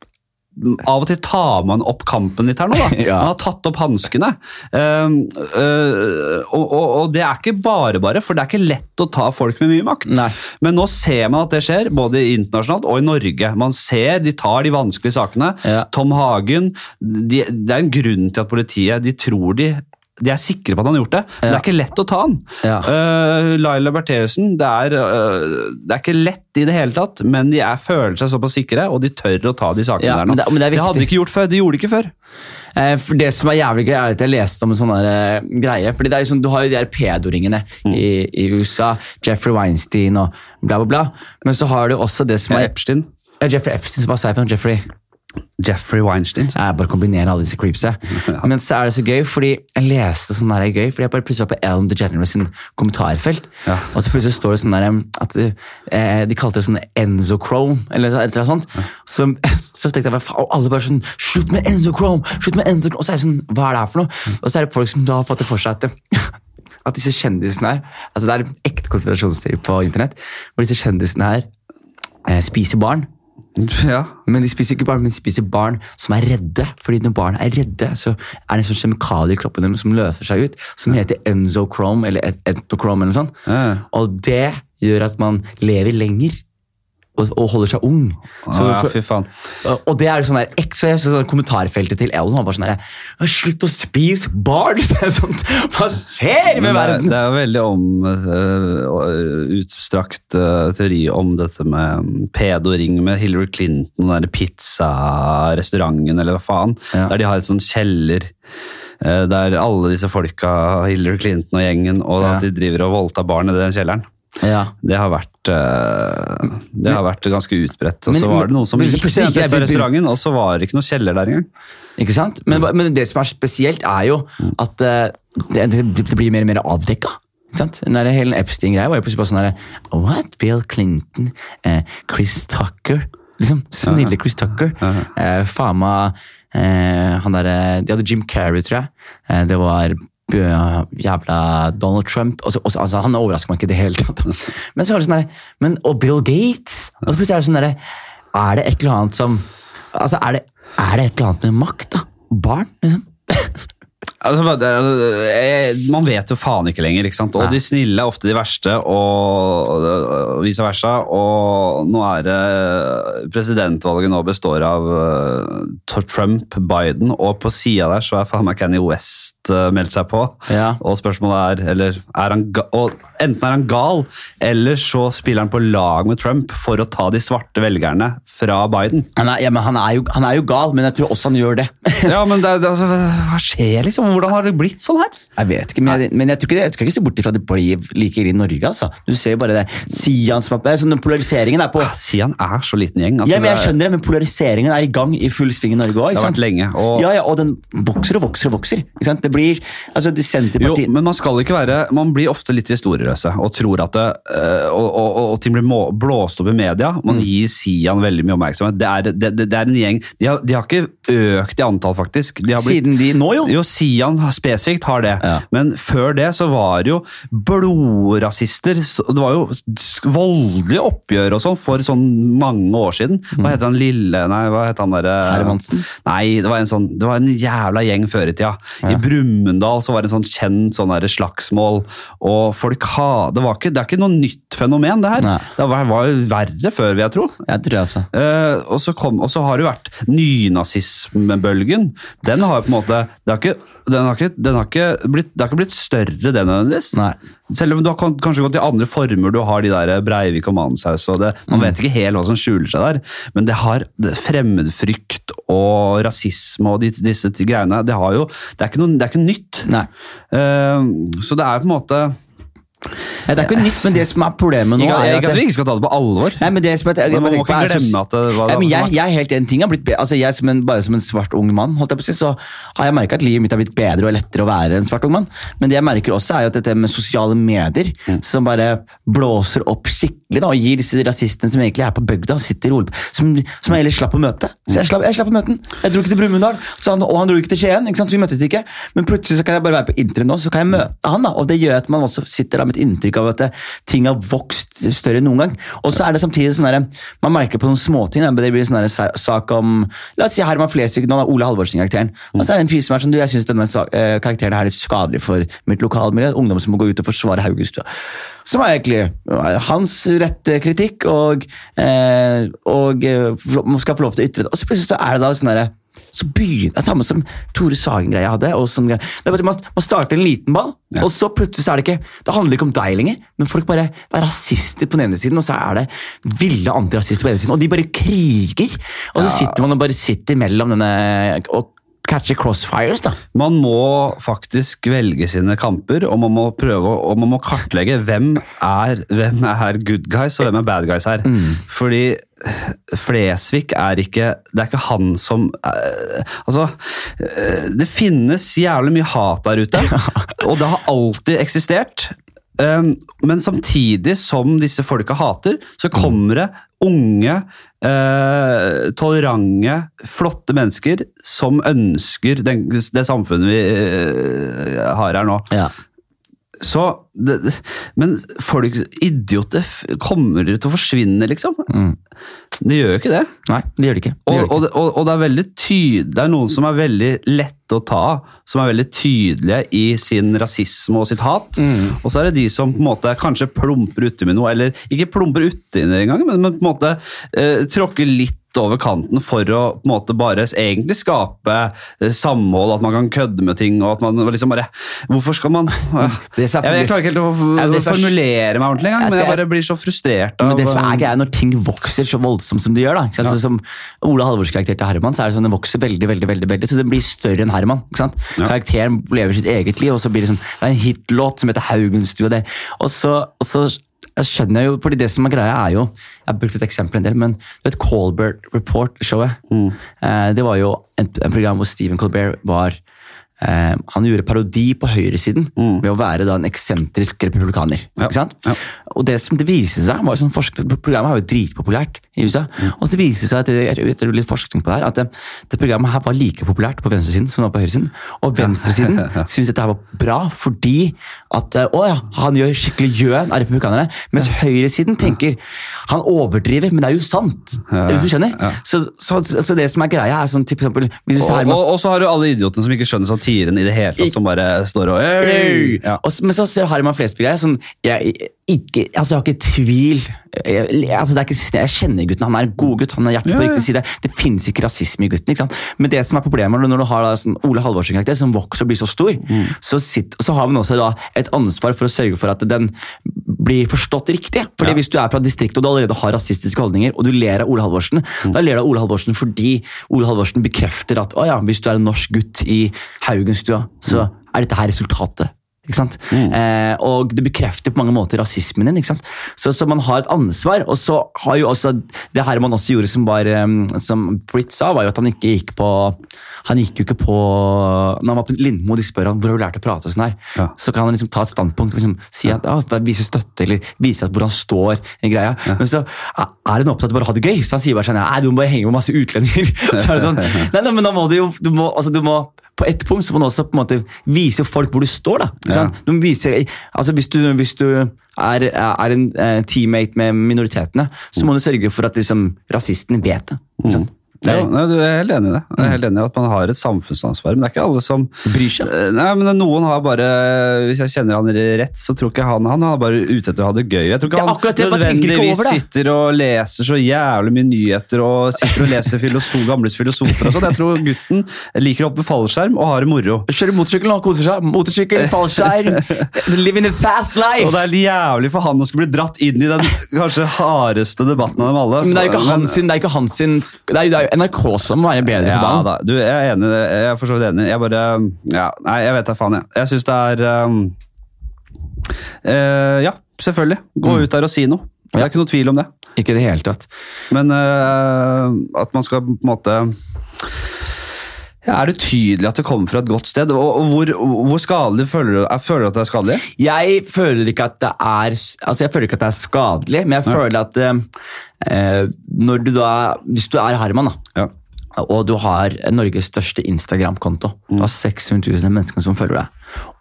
Speaker 2: av og til tar man opp kampen litt her nå. da. *laughs*
Speaker 1: Ja.
Speaker 2: Man har tatt opp hanskene. Um, uh, og, og, og det er ikke bare bare, for det er ikke lett å ta folk med mye makt.
Speaker 1: Nei.
Speaker 2: Men nå ser man at det skjer, både internasjonalt og i Norge. Man ser de tar de vanskelige sakene.
Speaker 1: Ja.
Speaker 2: Tom Hagen de, Det er en grunn til at politiet de tror de de er sikre på at han har gjort det, men det er ikke lett å ta han.
Speaker 1: Ja.
Speaker 2: Uh, Laila Bertheussen, det, øh, det er ikke lett i det hele tatt, men de er, føler seg såpass sikre, og de tør å ta de sakene
Speaker 1: Ja,
Speaker 2: der nå.
Speaker 1: men det- men det viktig.
Speaker 2: hadde de ikke gjort før. De gjorde det ikke før.
Speaker 1: Eh, for Det som er jævlig gøy, er at jeg leste om en sånn greie. fordi det er sånn, Du har jo de her pedoringene i, i USA. Jeffrey Weinstein og bla, bla, bla. Men så har du også det som er
Speaker 2: Epstein.
Speaker 1: Ja, Jeffrey Epstein, som sier jeg for Jeffrey.
Speaker 2: Jeffrey Weinstein.
Speaker 1: Jeg bare kombinerer alle disse creepsa. *laughs* Men så er det så gøy, fordi jeg leste sånn der gøy, fordi jeg bare plutselig var på Ellen DeGeneres sin kommentarfelt.
Speaker 2: Ja.
Speaker 1: Og så plutselig står det sånn der at de, eh, de kalte det sånn Enzochrome, eller et eller annet sånt. Så, *laughs* så tenkte jeg, faen, og alle bare sånn Slutt med Enzochrome! Slutt med Enzochrome! Og så er det sånn, hva er det her for noe? Og så er det folk som da har fått det for seg at *laughs* at disse kjendisene her altså Det er en ekte konspirasjonsteori på internett, hvor disse kjendisene her eh, spiser barn. *laughs*
Speaker 2: Ja.
Speaker 1: Men de spiser ikke barn, men de spiser barn som er redde. Fordi når barn er redde, så er det en sånn kjemikalie i kroppen deres som løser seg ut, som heter enzochrome eller et- eller noe sånt.
Speaker 2: Ja.
Speaker 1: Og det gjør at man lever lenger og, og holder seg ung. Så
Speaker 2: ja, fy faen.
Speaker 1: og det er sånn der, så jeg synes sånn kommentarfeltet til Elon var bare sånn der, Slutt å spise barn! *laughs* Sånn, Hva skjer med
Speaker 2: det, er-
Speaker 1: verden?
Speaker 2: det er jo veldig om, uh, utstrakt uh, teori om dette med pedoring med Hillary Clinton og den pizzarestauranten, eller hva faen.
Speaker 1: Ja.
Speaker 2: Der de har et sånn kjeller øh, der alle disse folka, Hillary Clinton og gjengen, og
Speaker 1: Ja.
Speaker 2: at de driver og voldtar barn i den kjelleren.
Speaker 1: Ja.
Speaker 2: Det har vært, øh, det har vært ganske utbredt. Og så var det noen som gikk til restauranten, og så var det ikke noe kjeller der engang.
Speaker 1: Ikke sant? Men, men det som er spesielt, er jo at eh, det, det, blir mer og mer avdekka. Den der hele Epstein-greia var jo plutselig bare sånn What? Bill Clinton? Eh, Chris Tucker? Liksom, Snille Chris Tucker. Eh, faen meg eh, han derre De hadde Jim Carrey, tror jeg. Eh, det var jævla Donald Trump. Og så, og så, altså, han overrasker meg ikke i det hele tatt. *laughs* Men så var det sånn der, men, Og Bill Gates. Og så plutselig er det sånn derre Er det et eller annet som Altså, er det, er det et eller annet med makt, da? Barn, liksom? *laughs*
Speaker 2: Altså, eh, man vet jo faen ikke lenger, ikke sant? og
Speaker 1: Nei.
Speaker 2: de snille er ofte de verste, og, og vice versa. Og nå er det Presidentvalget nå består av eh, Trump, Biden, og på sida der så er faen meg Kanye West eh, meldt seg på.
Speaker 1: Ja.
Speaker 2: Og spørsmålet er, eller er han og Enten er han gal, eller så spiller han på lag med Trump for å ta de svarte velgerne fra Biden.
Speaker 1: Han er, ja, men han, er jo, han er jo gal, men jeg tror også han gjør det. *laughs*
Speaker 2: Ja, men det, det, altså, Hva skjer, liksom? Hvordan har det blitt sånn her?
Speaker 1: Jeg vet ikke, men jeg, men jeg, jeg skal ikke se bort ifra at det blir like ille i Norge. altså. Du ser jo bare det Sian som er sånn, Polariseringen er på
Speaker 2: Sian er så liten gjeng. Altså,
Speaker 1: ja, men jeg
Speaker 2: er-
Speaker 1: skjønner det, men Polariseringen er i gang i full sving i Norge òg.
Speaker 2: Det har vært lenge, og-
Speaker 1: Ja, ja, og den vokser og vokser og vokser. Det blir, altså, det
Speaker 2: Jo, men man skal ikke være Man blir ofte litt historieløse og tror at det, øh, og, og, og ting blir blåst opp i media. Man
Speaker 1: Mm.
Speaker 2: gir Sian veldig mye oppmerksomhet. Det er, det, det, er en gjeng de har, de har ikke økt i antall, faktisk. De blitt,
Speaker 1: Siden de Nå, jo!
Speaker 2: jo, Sian spesifikt har det,
Speaker 1: Ja.
Speaker 2: men før det så var det jo blodrasister. Det var jo voldelige oppgjør og sånn for sånn mange år siden. Hva heter han lille Nei, hva heter han derre
Speaker 1: Hermansen?
Speaker 2: Nei, det var en sånn Det var en jævla gjeng før i tida. I Brumunddal så var det en sånn kjent sånn slagsmål, og folk ha Det, var ikke, det er ikke noe nytt fenomen, det her.
Speaker 1: Nei.
Speaker 2: Det var, var verre før, vil jeg tro.
Speaker 1: Jeg tror også.
Speaker 2: Eh, og, så kom, og så har det jo vært nynazismebølgen. Den har jo på en måte det har ikke, den har ikke, den har ikke blitt, det har ikke blitt større, det nødvendigvis.
Speaker 1: Nei.
Speaker 2: Selv om du har kanskje gått i andre former. Du har de der Breivik og Manshaus. og det, Man vet ikke helt hva som skjuler seg der. Men det har det, fremmedfrykt og rasisme og de, disse greiene Det, har jo, det, er ikke noe, det er ikke nytt. Eh, så det er på en måte
Speaker 1: Nei, det er ikke nytt, men det som er problemet nå,
Speaker 2: Ikke,
Speaker 1: er
Speaker 2: ikke at vi ikke skal ta det på alvor.
Speaker 1: Nei, men det som jeg, jeg,
Speaker 2: Men man
Speaker 1: jeg
Speaker 2: må ikke
Speaker 1: er
Speaker 2: glemme at det var-
Speaker 1: Nei, men jeg, jeg er helt en Ting har blitt bedre. altså jeg som en, Bare som en svart ung mann holdt jeg på å si, så har jeg merket at livet mitt har blitt bedre og lettere å være en svart ung mann. Men det jeg merker også er jo at dette med sosiale medier,
Speaker 2: Mm.
Speaker 1: som bare blåser opp skikkelig da, og gir disse rasistene som egentlig er på bygda, sitter rolig, som, som jeg ellers slapp å møte. Så jeg slapp, jeg slapp å møte den. Jeg dro ikke til Brumunddal, og han dro ikke til Skien, ikke sant? så vi møttes ikke. Men plutselig så kan jeg bare være på internett nå, så kan jeg møte han. da, Og det gjør at man også sitter da et inntrykk av at det, ting har vokst større enn noen gang. Og så er det samtidig sånn der, man merker på sånne småting. Det blir sånn sak om La oss si Herman Flesvig, nå da, Ole Halvorsen-karakteren. Og så er det en fyr som er sånn, du, jeg syns denne eh, karakteren er litt skadelig for mitt lokalmiljø. Ungdom som må gå ut og forsvare Haugustua. Som er egentlig hans rette kritikk, og, eh, og eh, man skal få lov til å ytre det. Og så plutselig så er det da sånn derre så begynner det er samme som Tore Sagen-greia hadde. Og som, det er bare man, man starter en liten ball,
Speaker 2: Ja.
Speaker 1: og så plutselig så er det ikke Det handler ikke om deg lenger, men folk bare Det er rasister på den ene siden, og så er det ville antirasister på den ene siden. Og de bare kriger! Og så sitter man og bare sitter mellom denne og catcher crossfires, da.
Speaker 2: Man må faktisk velge sine kamper, og man må prøve og man må kartlegge hvem er, hvem er good guys og hvem er bad guys her. Fordi Flesvig er ikke Det er ikke han som eh, Altså, eh, det finnes jævlig mye hat der ute, og det har alltid eksistert. Um, men samtidig som disse folka hater, så kommer det unge, eh, tolerante, flotte mennesker som ønsker den, det samfunnet vi eh, har her nå.
Speaker 1: Ja.
Speaker 2: Så det, Men folk, idioter, kommer til å forsvinne, liksom? Det gjør jo ikke det.
Speaker 1: Nei, det gjør det ikke. Det
Speaker 2: Og,
Speaker 1: ikke.
Speaker 2: og, og, og det er veldig tydelig Det er noen som er veldig lette å ta, som er veldig tydelige i sin rasisme og sitt hat.
Speaker 1: Mm.
Speaker 2: Og så er det de som på en måte kanskje plumper uti med noe, eller ikke plumper uti engang, men, men på en måte eh, tråkker litt over kanten for å på en måte bare egentlig skape eh, samhold, at man kan kødde med ting, og at man liksom bare Hvorfor skal man jeg,
Speaker 1: det er-
Speaker 2: jeg klarer ikke helt å,
Speaker 1: er-
Speaker 2: formulere meg ordentlig engang, men jeg bare blir så frustrert av
Speaker 1: Men det som er greia når ting vokser så voldsomt som det gjør, da, ikke sant? Så som Ola Halvors karakter til Herman, så er det sånn den vokser veldig, veldig, veldig, veldig, så den blir større enn Herman. ikke sant? Karakteren lever sitt eget liv, og så blir det sånn, det er en hitlåt som heter Haugenstua. og, Og så, og så jeg skjønner jo, fordi det som er greia er jo, jeg har brukt et eksempel en del, men du vet Colbert Report-showet,
Speaker 2: Mm.
Speaker 1: eh, det var jo en, en program hvor Stephen Colbert var eh, han gjorde parodi på høyresiden ved å være da en eksentrisk republikaner.
Speaker 2: Mm. Ja.
Speaker 1: ikke sant?
Speaker 2: Ja.
Speaker 1: Og det som det viste seg, var sånn forsk- Programmet er jo dritpopulært i USA. Og så viste det seg etter, etter litt forskning på det her, at det, det programmet her var like populært på venstresiden som det var på høyresiden. Og venstresiden *laughs* syntes dette her var bra fordi at eh, å ja, han gjør skikkelig gjøn av republikanerne. Mens høyresiden tenker han overdriver, men det er jo sant.
Speaker 2: Ja,
Speaker 1: Hvis du skjønner?
Speaker 2: ja.
Speaker 1: Så, så, så det som er greia, er sånn til eksempel hvis du
Speaker 2: Og,
Speaker 1: Herman-
Speaker 2: og, og så har du alle idiotene som ikke skjønner satiren i det hele tatt, som bare står og! Ja.
Speaker 1: Og, men så ser Harman Flesvig sånn, jeg, ikke, altså, jeg har ikke tvil. Jeg, altså, det er ikke, jeg kjenner gutten, han er en god gutt, han har hjertet
Speaker 2: Ja,
Speaker 1: på
Speaker 2: ja.
Speaker 1: riktig side. Det finnes ikke rasisme i gutten. Men det som er problemet når du har sånn, Ole Halvorsen karakter som vokser og blir så stor,
Speaker 2: Mm.
Speaker 1: så, sitt, så har man også et ansvar for å sørge for at den blir forstått riktig. Fordi
Speaker 2: Ja.
Speaker 1: Hvis du er fra distriktet og du allerede har rasistiske holdninger, og du ler av Ole Halvorsen,
Speaker 2: Mm.
Speaker 1: da ler du av Ole Halvorsen fordi Ole Halvorsen bekrefter at å ja, hvis du er en norsk gutt i Haugenstua, så
Speaker 2: Mm.
Speaker 1: er dette her resultatet. Sant? Eh, og det bekrefter på mange måter rasismen din. Så, så man har et ansvar. Og så har jo også det her man også gjorde som var som Britt sa, var jo at han ikke gikk på Han gikk jo ikke på Når han var på Lindmo, de spør han hvor har du lært å prate og sånn her,
Speaker 2: Ja.
Speaker 1: så kan han liksom ta et standpunkt og liksom si at ja, vise støtte eller vise at hvor han står i greia. Men så er han opptatt av bare å ha det gøy, så han sier bare sånn Nei, du må bare henge med masse utlendinger. *laughs* så er det sånn, *laughs* nei, nei, men da må du jo du må, altså, du må på ett punkt så må du også på en måte vise folk hvor du står. da. Sant? Du vise, altså Hvis du, hvis du er, er en eh, teammate med minoritetene, så må du sørge for at liksom, rasisten vet det. Ikke
Speaker 2: Ja, nei, du er helt enig i det. Jeg er helt enig i at man har et samfunnsansvar, men det er ikke alle som
Speaker 1: Bryr seg.
Speaker 2: Eh, Nei, men Noen har bare Hvis jeg kjenner han rett, så tror ikke han Han er bare ute etter å ha det gøy. Jeg tror ikke han
Speaker 1: det,
Speaker 2: nødvendigvis
Speaker 1: over
Speaker 2: sitter og leser så jævlig mye nyheter og sitter og leser filosof, gamle filosofer og sånn. Jeg tror gutten liker å hoppe fallskjerm og har det moro.
Speaker 1: Kjører motorsykkel og koser seg. Motorsykkel, fallskjerm. Living a fast life!
Speaker 2: Og det er jævlig for han å skulle bli dratt inn i den kanskje hardeste debatten av dem alle.
Speaker 1: Men det er jo ikke hans sin, det er ikke hans sin Det er det er NRK som må være bedre på banen.
Speaker 2: da, du, jeg er enig. Jeg er for så vidt enig. Jeg bare ja, Nei, jeg vet da faen, jeg. Jeg syns det er um, uh, Ja, selvfølgelig. Gå ut der og si noe. Det er ikke noe tvil om det.
Speaker 1: Ikke i det hele tatt.
Speaker 2: Men uh, at man skal på en måte ja, Er det tydelig at det kommer fra et godt sted? Og, hvor, hvor skadelig føler du, jeg føler du at det er skadelig?
Speaker 1: Jeg føler ikke at det er Altså jeg føler ikke at det er skadelig, men jeg føler at eh, når du da Hvis du er Herman, da,
Speaker 2: Ja.
Speaker 1: og du har Norges største Instagram-konto. Du har 600 000 mennesker som følger deg.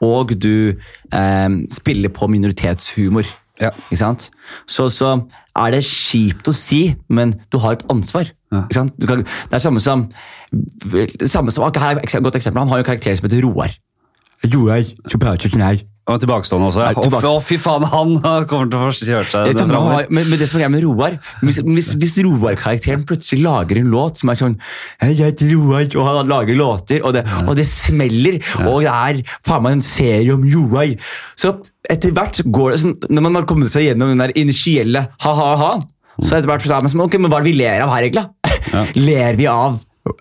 Speaker 1: Og du eh, spiller på minoritetshumor.
Speaker 2: Ja.
Speaker 1: Ikke sant? Så, så er det kjipt å si, men du har et ansvar.
Speaker 2: Ja.
Speaker 1: Ikke sant? Du kan, det er samme som, det samme som her er et godt eksempel. Han har jo en karakter som heter Roar. Roar, så prater sånn her.
Speaker 2: Og tilbakestående også.
Speaker 1: Ja,
Speaker 2: Å,
Speaker 1: tilbake-
Speaker 2: å, fy faen, han *laughs* kommer til å få kjørt seg
Speaker 1: Det samme men, men det som er greia med Roar Hvis, hvis, hvis Roar-karakteren plutselig lager en låt som er sånn jeg heter Roar, og han lager låter, og det, og det smeller, og det er faen meg en serie om Roar Så etter hvert går det sånn Når man har kommet seg gjennom den der initielle ha-ha-ha, så etter hvert så er man sånn Ok, men hva er det vi ler av her, egentlig? Ja. *laughs* ler vi av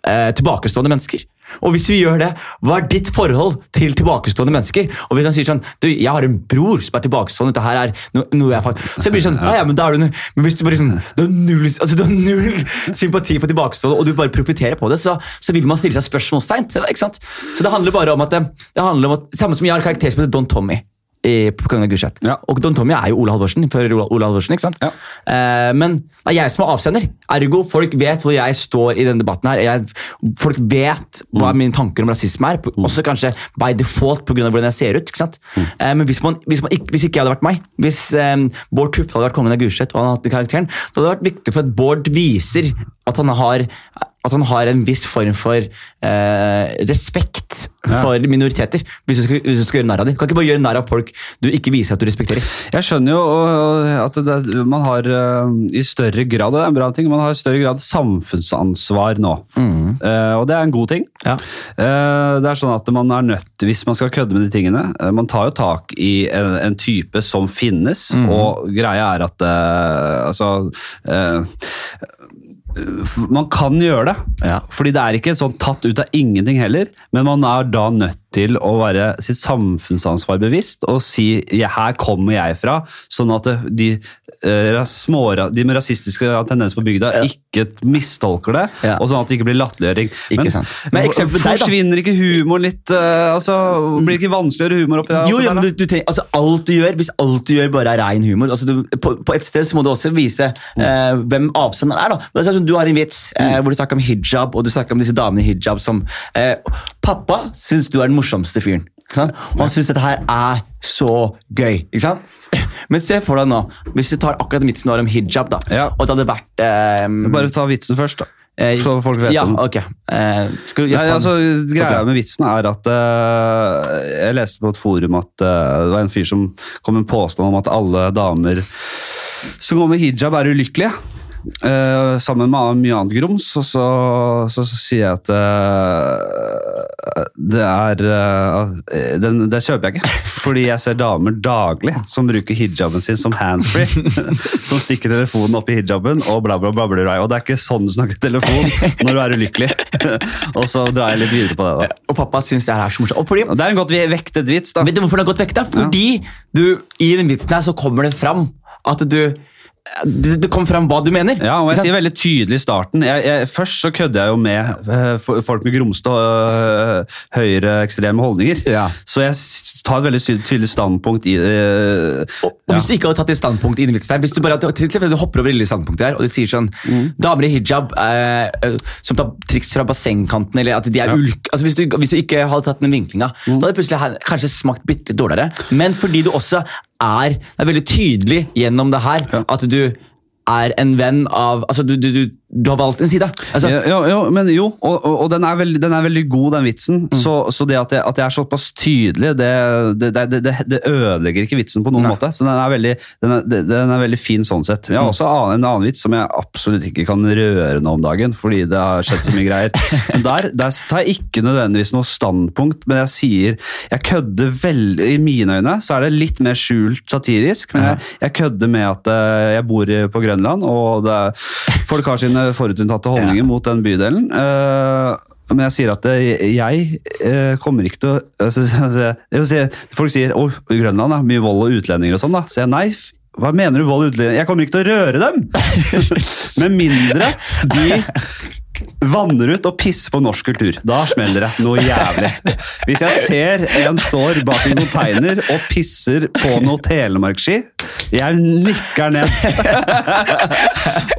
Speaker 1: eh, tilbakestående mennesker? Og hvis vi gjør det, hva er ditt forhold til tilbakestående mennesker? Og hvis han sier sånn du, 'Jeg har en bror som er tilbakestående, dette her er no, noe jeg faktisk, Så blir det sånn, ja, ja, men da er du, men hvis du bare sånn, du har null, altså, du har null sympati for tilbakestående, og du bare profiterer på det, så, så vil man stille seg spørsmålstegn ikke sant? Så det handler bare om at det, det handler om at, Samme som jeg har karakter som heter Don Tommy. I, på Kongen av Gulset.
Speaker 2: Ja.
Speaker 1: Og Don Tommy er jo Ole Halvorsen. Ole, Ole Halvorsen ikke sant?
Speaker 2: Ja.
Speaker 1: Eh, men det er jeg som er avsender. Ergo, folk vet hvor jeg står i denne debatten. her. Jeg, folk vet hva mine tanker om rasisme er. på- Også kanskje by default pga. hvordan jeg ser ut. ikke sant? Eh, men hvis, man, hvis, man ikke, hvis ikke jeg hadde vært meg, hvis eh, Bård Tufte hadde vært kongen av Gulset, og han hadde hatt den karakteren, da hadde det vært viktig for at Bård viser at han har, at han har en viss form for eh, respekt
Speaker 2: Ja.
Speaker 1: for minoriteter. Hvis du, skal, hvis du skal gjøre narr av dem. Kan ikke bare gjøre narr av folk du ikke viser at du respekterer.
Speaker 2: Jeg skjønner jo at det, man har øh, i større grad, det er en bra ting, man har i større grad samfunnsansvar nå. Eh, og det er en god ting.
Speaker 1: Ja.
Speaker 2: Eh, det er sånn at man er nødt, hvis man skal kødde med de tingene, eh, man tar jo tak i en, en type som finnes, og greia er at eh, altså eh, man kan gjøre det,
Speaker 1: Ja.
Speaker 2: fordi det er ikke sånn tatt ut av ingenting heller, men man er da nødt til å være sitt samfunnsansvar bevisst og si ja, her kommer jeg fra, sånn at de, eh, små, de med rasistiske tendenser på bygda ikke mistolker det,
Speaker 1: Ja.
Speaker 2: og sånn at det ikke blir latterliggjøring.
Speaker 1: Ikke sant. Men eksempel
Speaker 2: forsvinner ikke humoren litt eh, altså, Blir det ikke vanskelig å gjøre humor oppi?
Speaker 1: Jo, ja, men du, du trenger, altså alt du gjør, Hvis alt du gjør bare er rein humor altså du, på, på et sted så må du også vise eh, hvem avsenderen er. da. Men sånn, Du har en vits eh, hvor du snakker om hijab, og du snakker om disse damene i hijab som eh, Pappa syns du er den morsomste fyren. Ikke sant? Og han syns dette her er så gøy. ikke sant? Men se for deg nå, hvis du tar akkurat vitsen du har om hijab, da,
Speaker 2: Ja.
Speaker 1: og det hadde vært eh,
Speaker 2: Bare ta vitsen først, da.
Speaker 1: eh,
Speaker 2: Så folk vet
Speaker 1: ja,
Speaker 2: om
Speaker 1: Okay. Eh, skal
Speaker 2: Nei, altså, greia med vitsen er at eh, Jeg leste på et forum at eh, det var en fyr som kom med en påstand om at alle damer som går med hijab, er ulykkelige. Eh, sammen med mye annet grums, og så, så, så sier jeg at eh, det er eh, den, Det kjøper jeg ikke. Fordi jeg ser damer daglig som bruker hijaben sin som handsfree. *laughs* som stikker telefonen opp i hijaben og bla, bla, bla, bla, bla. Og det er ikke sånn du snakker telefon når du er ulykkelig. *laughs* og så drar jeg litt videre på det. da.
Speaker 1: Og pappa syns det her er så morsomt. Og fordi,
Speaker 2: Og Det er en godt vektet vits, da.
Speaker 1: Vet du hvorfor det er godt vekk? Fordi ja. du, i den vitsen her så kommer det fram at du Det, det frem fram hva du mener.
Speaker 2: Ja, og jeg sier veldig tydelig i starten. Jeg, jeg, først så kødder jeg jo med eh, folk med grumste og øh, høyreekstreme holdninger.
Speaker 1: Ja.
Speaker 2: Så jeg tar et veldig tydelig standpunkt i det.
Speaker 1: og, og Hvis du ikke hadde tatt et standpunkt i her, hvis du bare du hopper over lille standpunktet her, og du sier sånn
Speaker 2: Mm.
Speaker 1: Damer i hijab eh, eh, som tar triks fra bassengkanten, eller at de er
Speaker 2: Ja.
Speaker 1: ulk... Altså, hvis, du, hvis du ikke hadde tatt den vinklinga,
Speaker 2: Mm.
Speaker 1: da hadde det plutselig kanskje smakt bitte litt dårligere. Men fordi du også er Det er veldig tydelig gjennom det her at du er en venn av Altså, du, du, du, du har valgt en side. Altså,
Speaker 2: Ja, jo, jo, men jo, og, og, og den, er veldig, den er veldig god, den vitsen.
Speaker 1: Mm.
Speaker 2: Så, så det at jeg, at jeg er såpass tydelig, det, det, det, det, det ødelegger ikke vitsen på noen
Speaker 1: Nei.
Speaker 2: måte. Så den er, veldig, den, er, den er veldig fin sånn sett. Jeg
Speaker 1: Mm.
Speaker 2: har også en annen vits som jeg absolutt ikke kan røre nå om dagen, fordi det har skjedd så mye greier. *laughs* Men der, der tar jeg ikke nødvendigvis noe standpunkt, men jeg sier Jeg kødder veldig I mine øyne så er det litt mer skjult satirisk, men jeg, jeg kødder med at eh, jeg bor på Grønland, og det, er- folk har sine forutinntatte holdninger
Speaker 1: Ja.
Speaker 2: mot den bydelen. eh, men jeg sier at eh, jeg eh, kommer ikke til å si, Folk sier å, Grønland er mye vold og utlendinger og sånn. da. Så jeg nei, hva mener du vold og utlendinger? Jeg kommer ikke til å røre dem! *laughs* Med mindre de vanner ut og pisser på norsk kultur. Da smeller det noe jævlig. Hvis jeg ser en står bak en container og pisser på noe telemarkski, jeg nikker ned.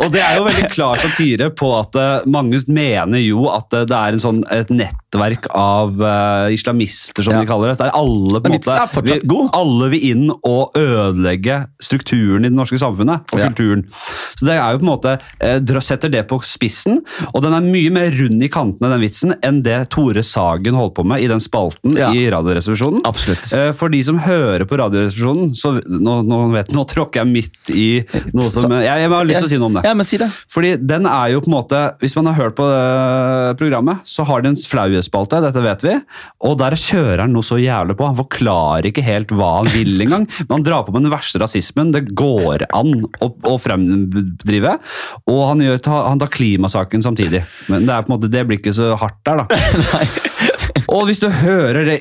Speaker 2: og det er jo veldig klar satire på at eh, mange mener jo at eh, det er sånn, et nettverk av uh, islamister, som
Speaker 1: Ja.
Speaker 2: de kaller det. Der alle, på en måte, vil, alle vil inn og ødelegge strukturen i det norske samfunnet og
Speaker 1: Ja.
Speaker 2: kulturen. Så det er jo på en måte, uh, setter det på spissen, og den er mye mer rund i kantene, den vitsen, enn det Tore Sagen holdt på med i den spalten
Speaker 1: Ja.
Speaker 2: i Radioresepsjonen. Eh, For de som hører på Radioresepsjonen, så nå, nå, vet, nå tråkker jeg midt i noe som jeg, jeg har lyst til å si noe om det.
Speaker 1: Ja, men si det.
Speaker 2: Fordi den er jo på en måte Hvis man har hørt på programmet, så har det en flauhetsspalte, dette vet vi. Og der kjører han noe så jævlig på. Han forklarer ikke helt hva han vil engang. *laughs* Men han drar på med den verste rasismen det går an å, å fremdrive. Og han, gjør, han tar klimasaken samtidig. Men det, er på en måte, det blir ikke så hardt der, da. *laughs* *laughs* Og hvis du hører det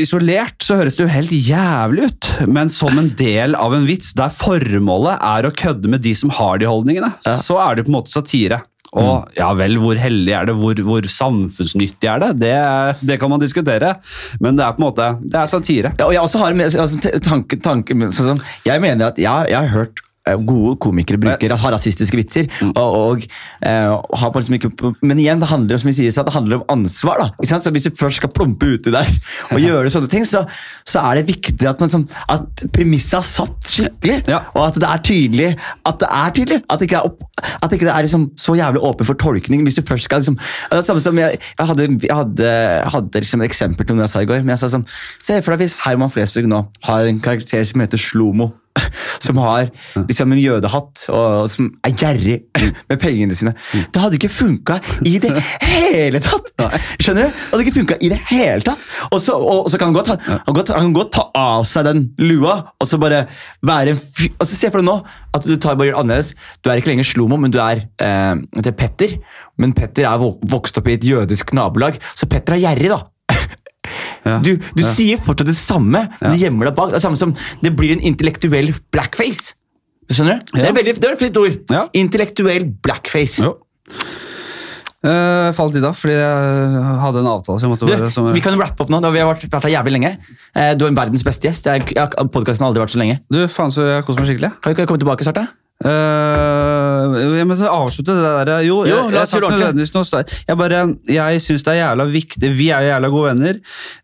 Speaker 2: isolert, så høres det jo helt jævlig ut. Men som en del av en vits der formålet er å kødde med de som har de holdningene, så er det på en måte satire. Og ja vel, hvor hellig er det, hvor, hvor samfunnsnyttig er det? det? det? kan man diskutere, men det er på en måte, det er satire.
Speaker 1: Ja, og jeg også har altså, tanke, tanke sånn, Jeg mener at ja, jeg har hørt Gode komikere bruker har rasistiske vitser. Og, og, eh, har på liksom ikke, men igjen, det handler, som vi sier, så det handler om ansvar. da, ikke sant? Så Hvis du først skal plumpe uti der og gjøre sånne ting, så, så er det viktig at, man, sånn, at premisset er satt skikkelig.
Speaker 2: Ja.
Speaker 1: Og at det er tydelig. At det er tydelig, at det ikke er, opp, at ikke det er liksom så jævlig åpen for tolkning. hvis du først skal liksom, det er samme som Jeg, jeg hadde, jeg hadde, hadde liksom et eksempel til noe jeg sa i går. men jeg sa sånn, Se for deg hvis Herman Flesvig nå har en karakter som heter Slomo. Som har liksom en jødehatt og som er gjerrig med pengene sine. Det hadde ikke funka i det hele tatt! Skjønner du? Det hadde ikke funka i det hele tatt. Og så, og, og så kan han godt, ha- han, godt, han kan godt ta av seg den lua og så bare være en fy... Og så Se for deg nå at du tar bare gjør annerledes. Du er ikke lenger Slomo, men du er, eh, det er Petter. Men Petter er vokst opp i et jødisk nabolag, så Petter er gjerrig, da.
Speaker 2: Ja.
Speaker 1: Du, du sier fortsatt det samme, Ja. du gjemmer deg bak. Det er samme som det blir en intellektuell blackface. Skjønner du? Det er veldig, det er et fint ord.
Speaker 2: Ja.
Speaker 1: Intellektuell blackface.
Speaker 2: Jo. Uh, falt i dag fordi jeg hadde en avtale som måtte
Speaker 1: Du,
Speaker 2: være som,
Speaker 1: vi kan rappe opp nå. da Vi har vært, vært her jævlig lenge. Uh, Du er verdens beste gjest. Podkasten har aldri vært så lenge.
Speaker 2: Du, faen så jeg koser meg skikkelig.
Speaker 1: Kan vi komme tilbake snart? da?
Speaker 2: Eh, jeg må avslutte det der. Jo,
Speaker 1: Jo,
Speaker 2: jeg, jeg, sta- jeg, bare, jeg syns det er jævla viktig Vi er jo jævla gode venner.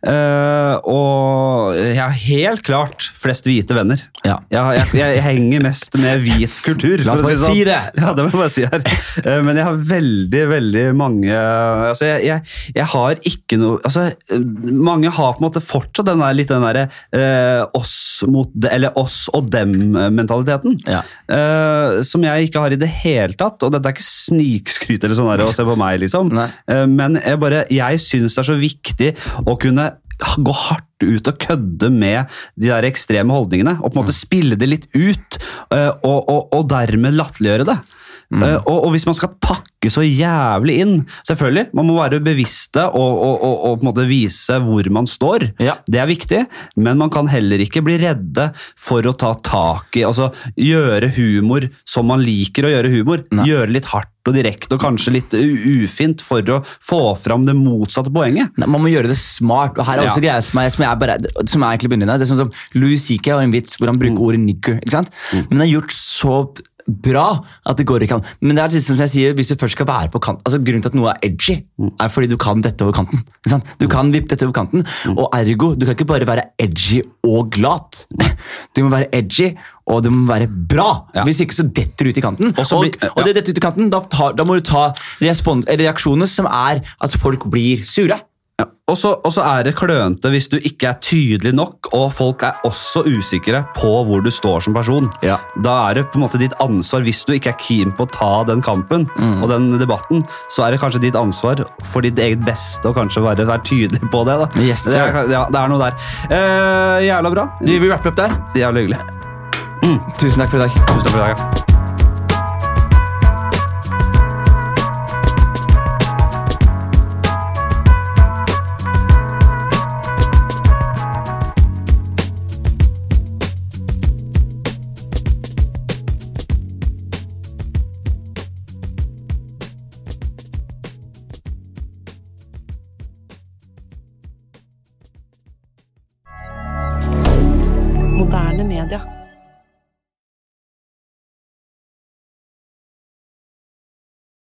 Speaker 2: Uh, og jeg har helt klart flest hvite venner.
Speaker 1: Ja.
Speaker 2: Jeg, jeg, jeg henger mest med hvit kultur.
Speaker 1: La oss bare
Speaker 2: sånn.
Speaker 1: si det.
Speaker 2: Ja, det må jeg bare si her. Uh, Men jeg har veldig, veldig mange altså jeg, jeg, jeg har ikke noe altså, eh, Mange har på en måte fortsatt den der, litt den derre eh, oss mot Eller oss og dem-mentaliteten.
Speaker 1: Ja.
Speaker 2: Eh, som jeg ikke har i det hele tatt. Og dette er ikke snikskryt eller sånn å se på meg, liksom. Eh, men jeg, bare, jeg syns det er så viktig å kunne gå hardt ut og kødde med de der ekstreme holdningene. Og på en måte spille det litt ut, eh, og, og, og dermed latterliggjøre det. Eh, og, og hvis man skal pakke så jævlig inn Selvfølgelig, man må være bevisste og, og, og, på en måte vise hvor man står.
Speaker 1: Ja.
Speaker 2: Det er viktig, men man kan heller ikke bli redde for å ta tak i Altså gjøre humor som man liker å gjøre humor.
Speaker 1: Nei.
Speaker 2: Gjøre litt hardt og direkte og kanskje litt ufint for å få fram det motsatte poenget.
Speaker 1: Nei, Man må gjøre det smart. og her er også
Speaker 2: Ja.
Speaker 1: greier som er, som er, bare, som er egentlig begynner. Det er sånn som Louis C.K. har en vits hvor han bruker ordet nigger. ikke sant? Men han har gjort så bra at det går i kant. Men det er liksom som jeg sier, hvis du først skal være på kant, altså Grunnen til at noe er edgy, er fordi du kan dette over kanten. Du kan vippe dette over kanten, og ergo, du kan ikke bare være edgy og glat. Du må være edgy, og det må være bra.
Speaker 2: Ja.
Speaker 1: Hvis ikke så detter du ut i kanten.
Speaker 2: Og så
Speaker 1: Og,
Speaker 2: blir-
Speaker 1: og det detter ut i kanten, da, tar, da må du ta reaksjoner som er at folk blir sure.
Speaker 2: Ja. Og så er det klønete hvis du ikke er tydelig nok, og folk er også usikre på hvor du står som person.
Speaker 1: Ja.
Speaker 2: Da er det på en måte ditt ansvar, hvis du ikke er keen på å ta den kampen
Speaker 1: Mm.
Speaker 2: og den debatten, så er det kanskje ditt ansvar for ditt eget beste å kanskje være, være tydelig på det.
Speaker 1: Yes,
Speaker 2: det, er, ja, det er noe der. Eh, jævla bra.
Speaker 1: Du, vi rapper opp der.
Speaker 2: Jævlig hyggelig.
Speaker 1: Tusen takk for i dag.
Speaker 2: Tusen takk for i dag. ja.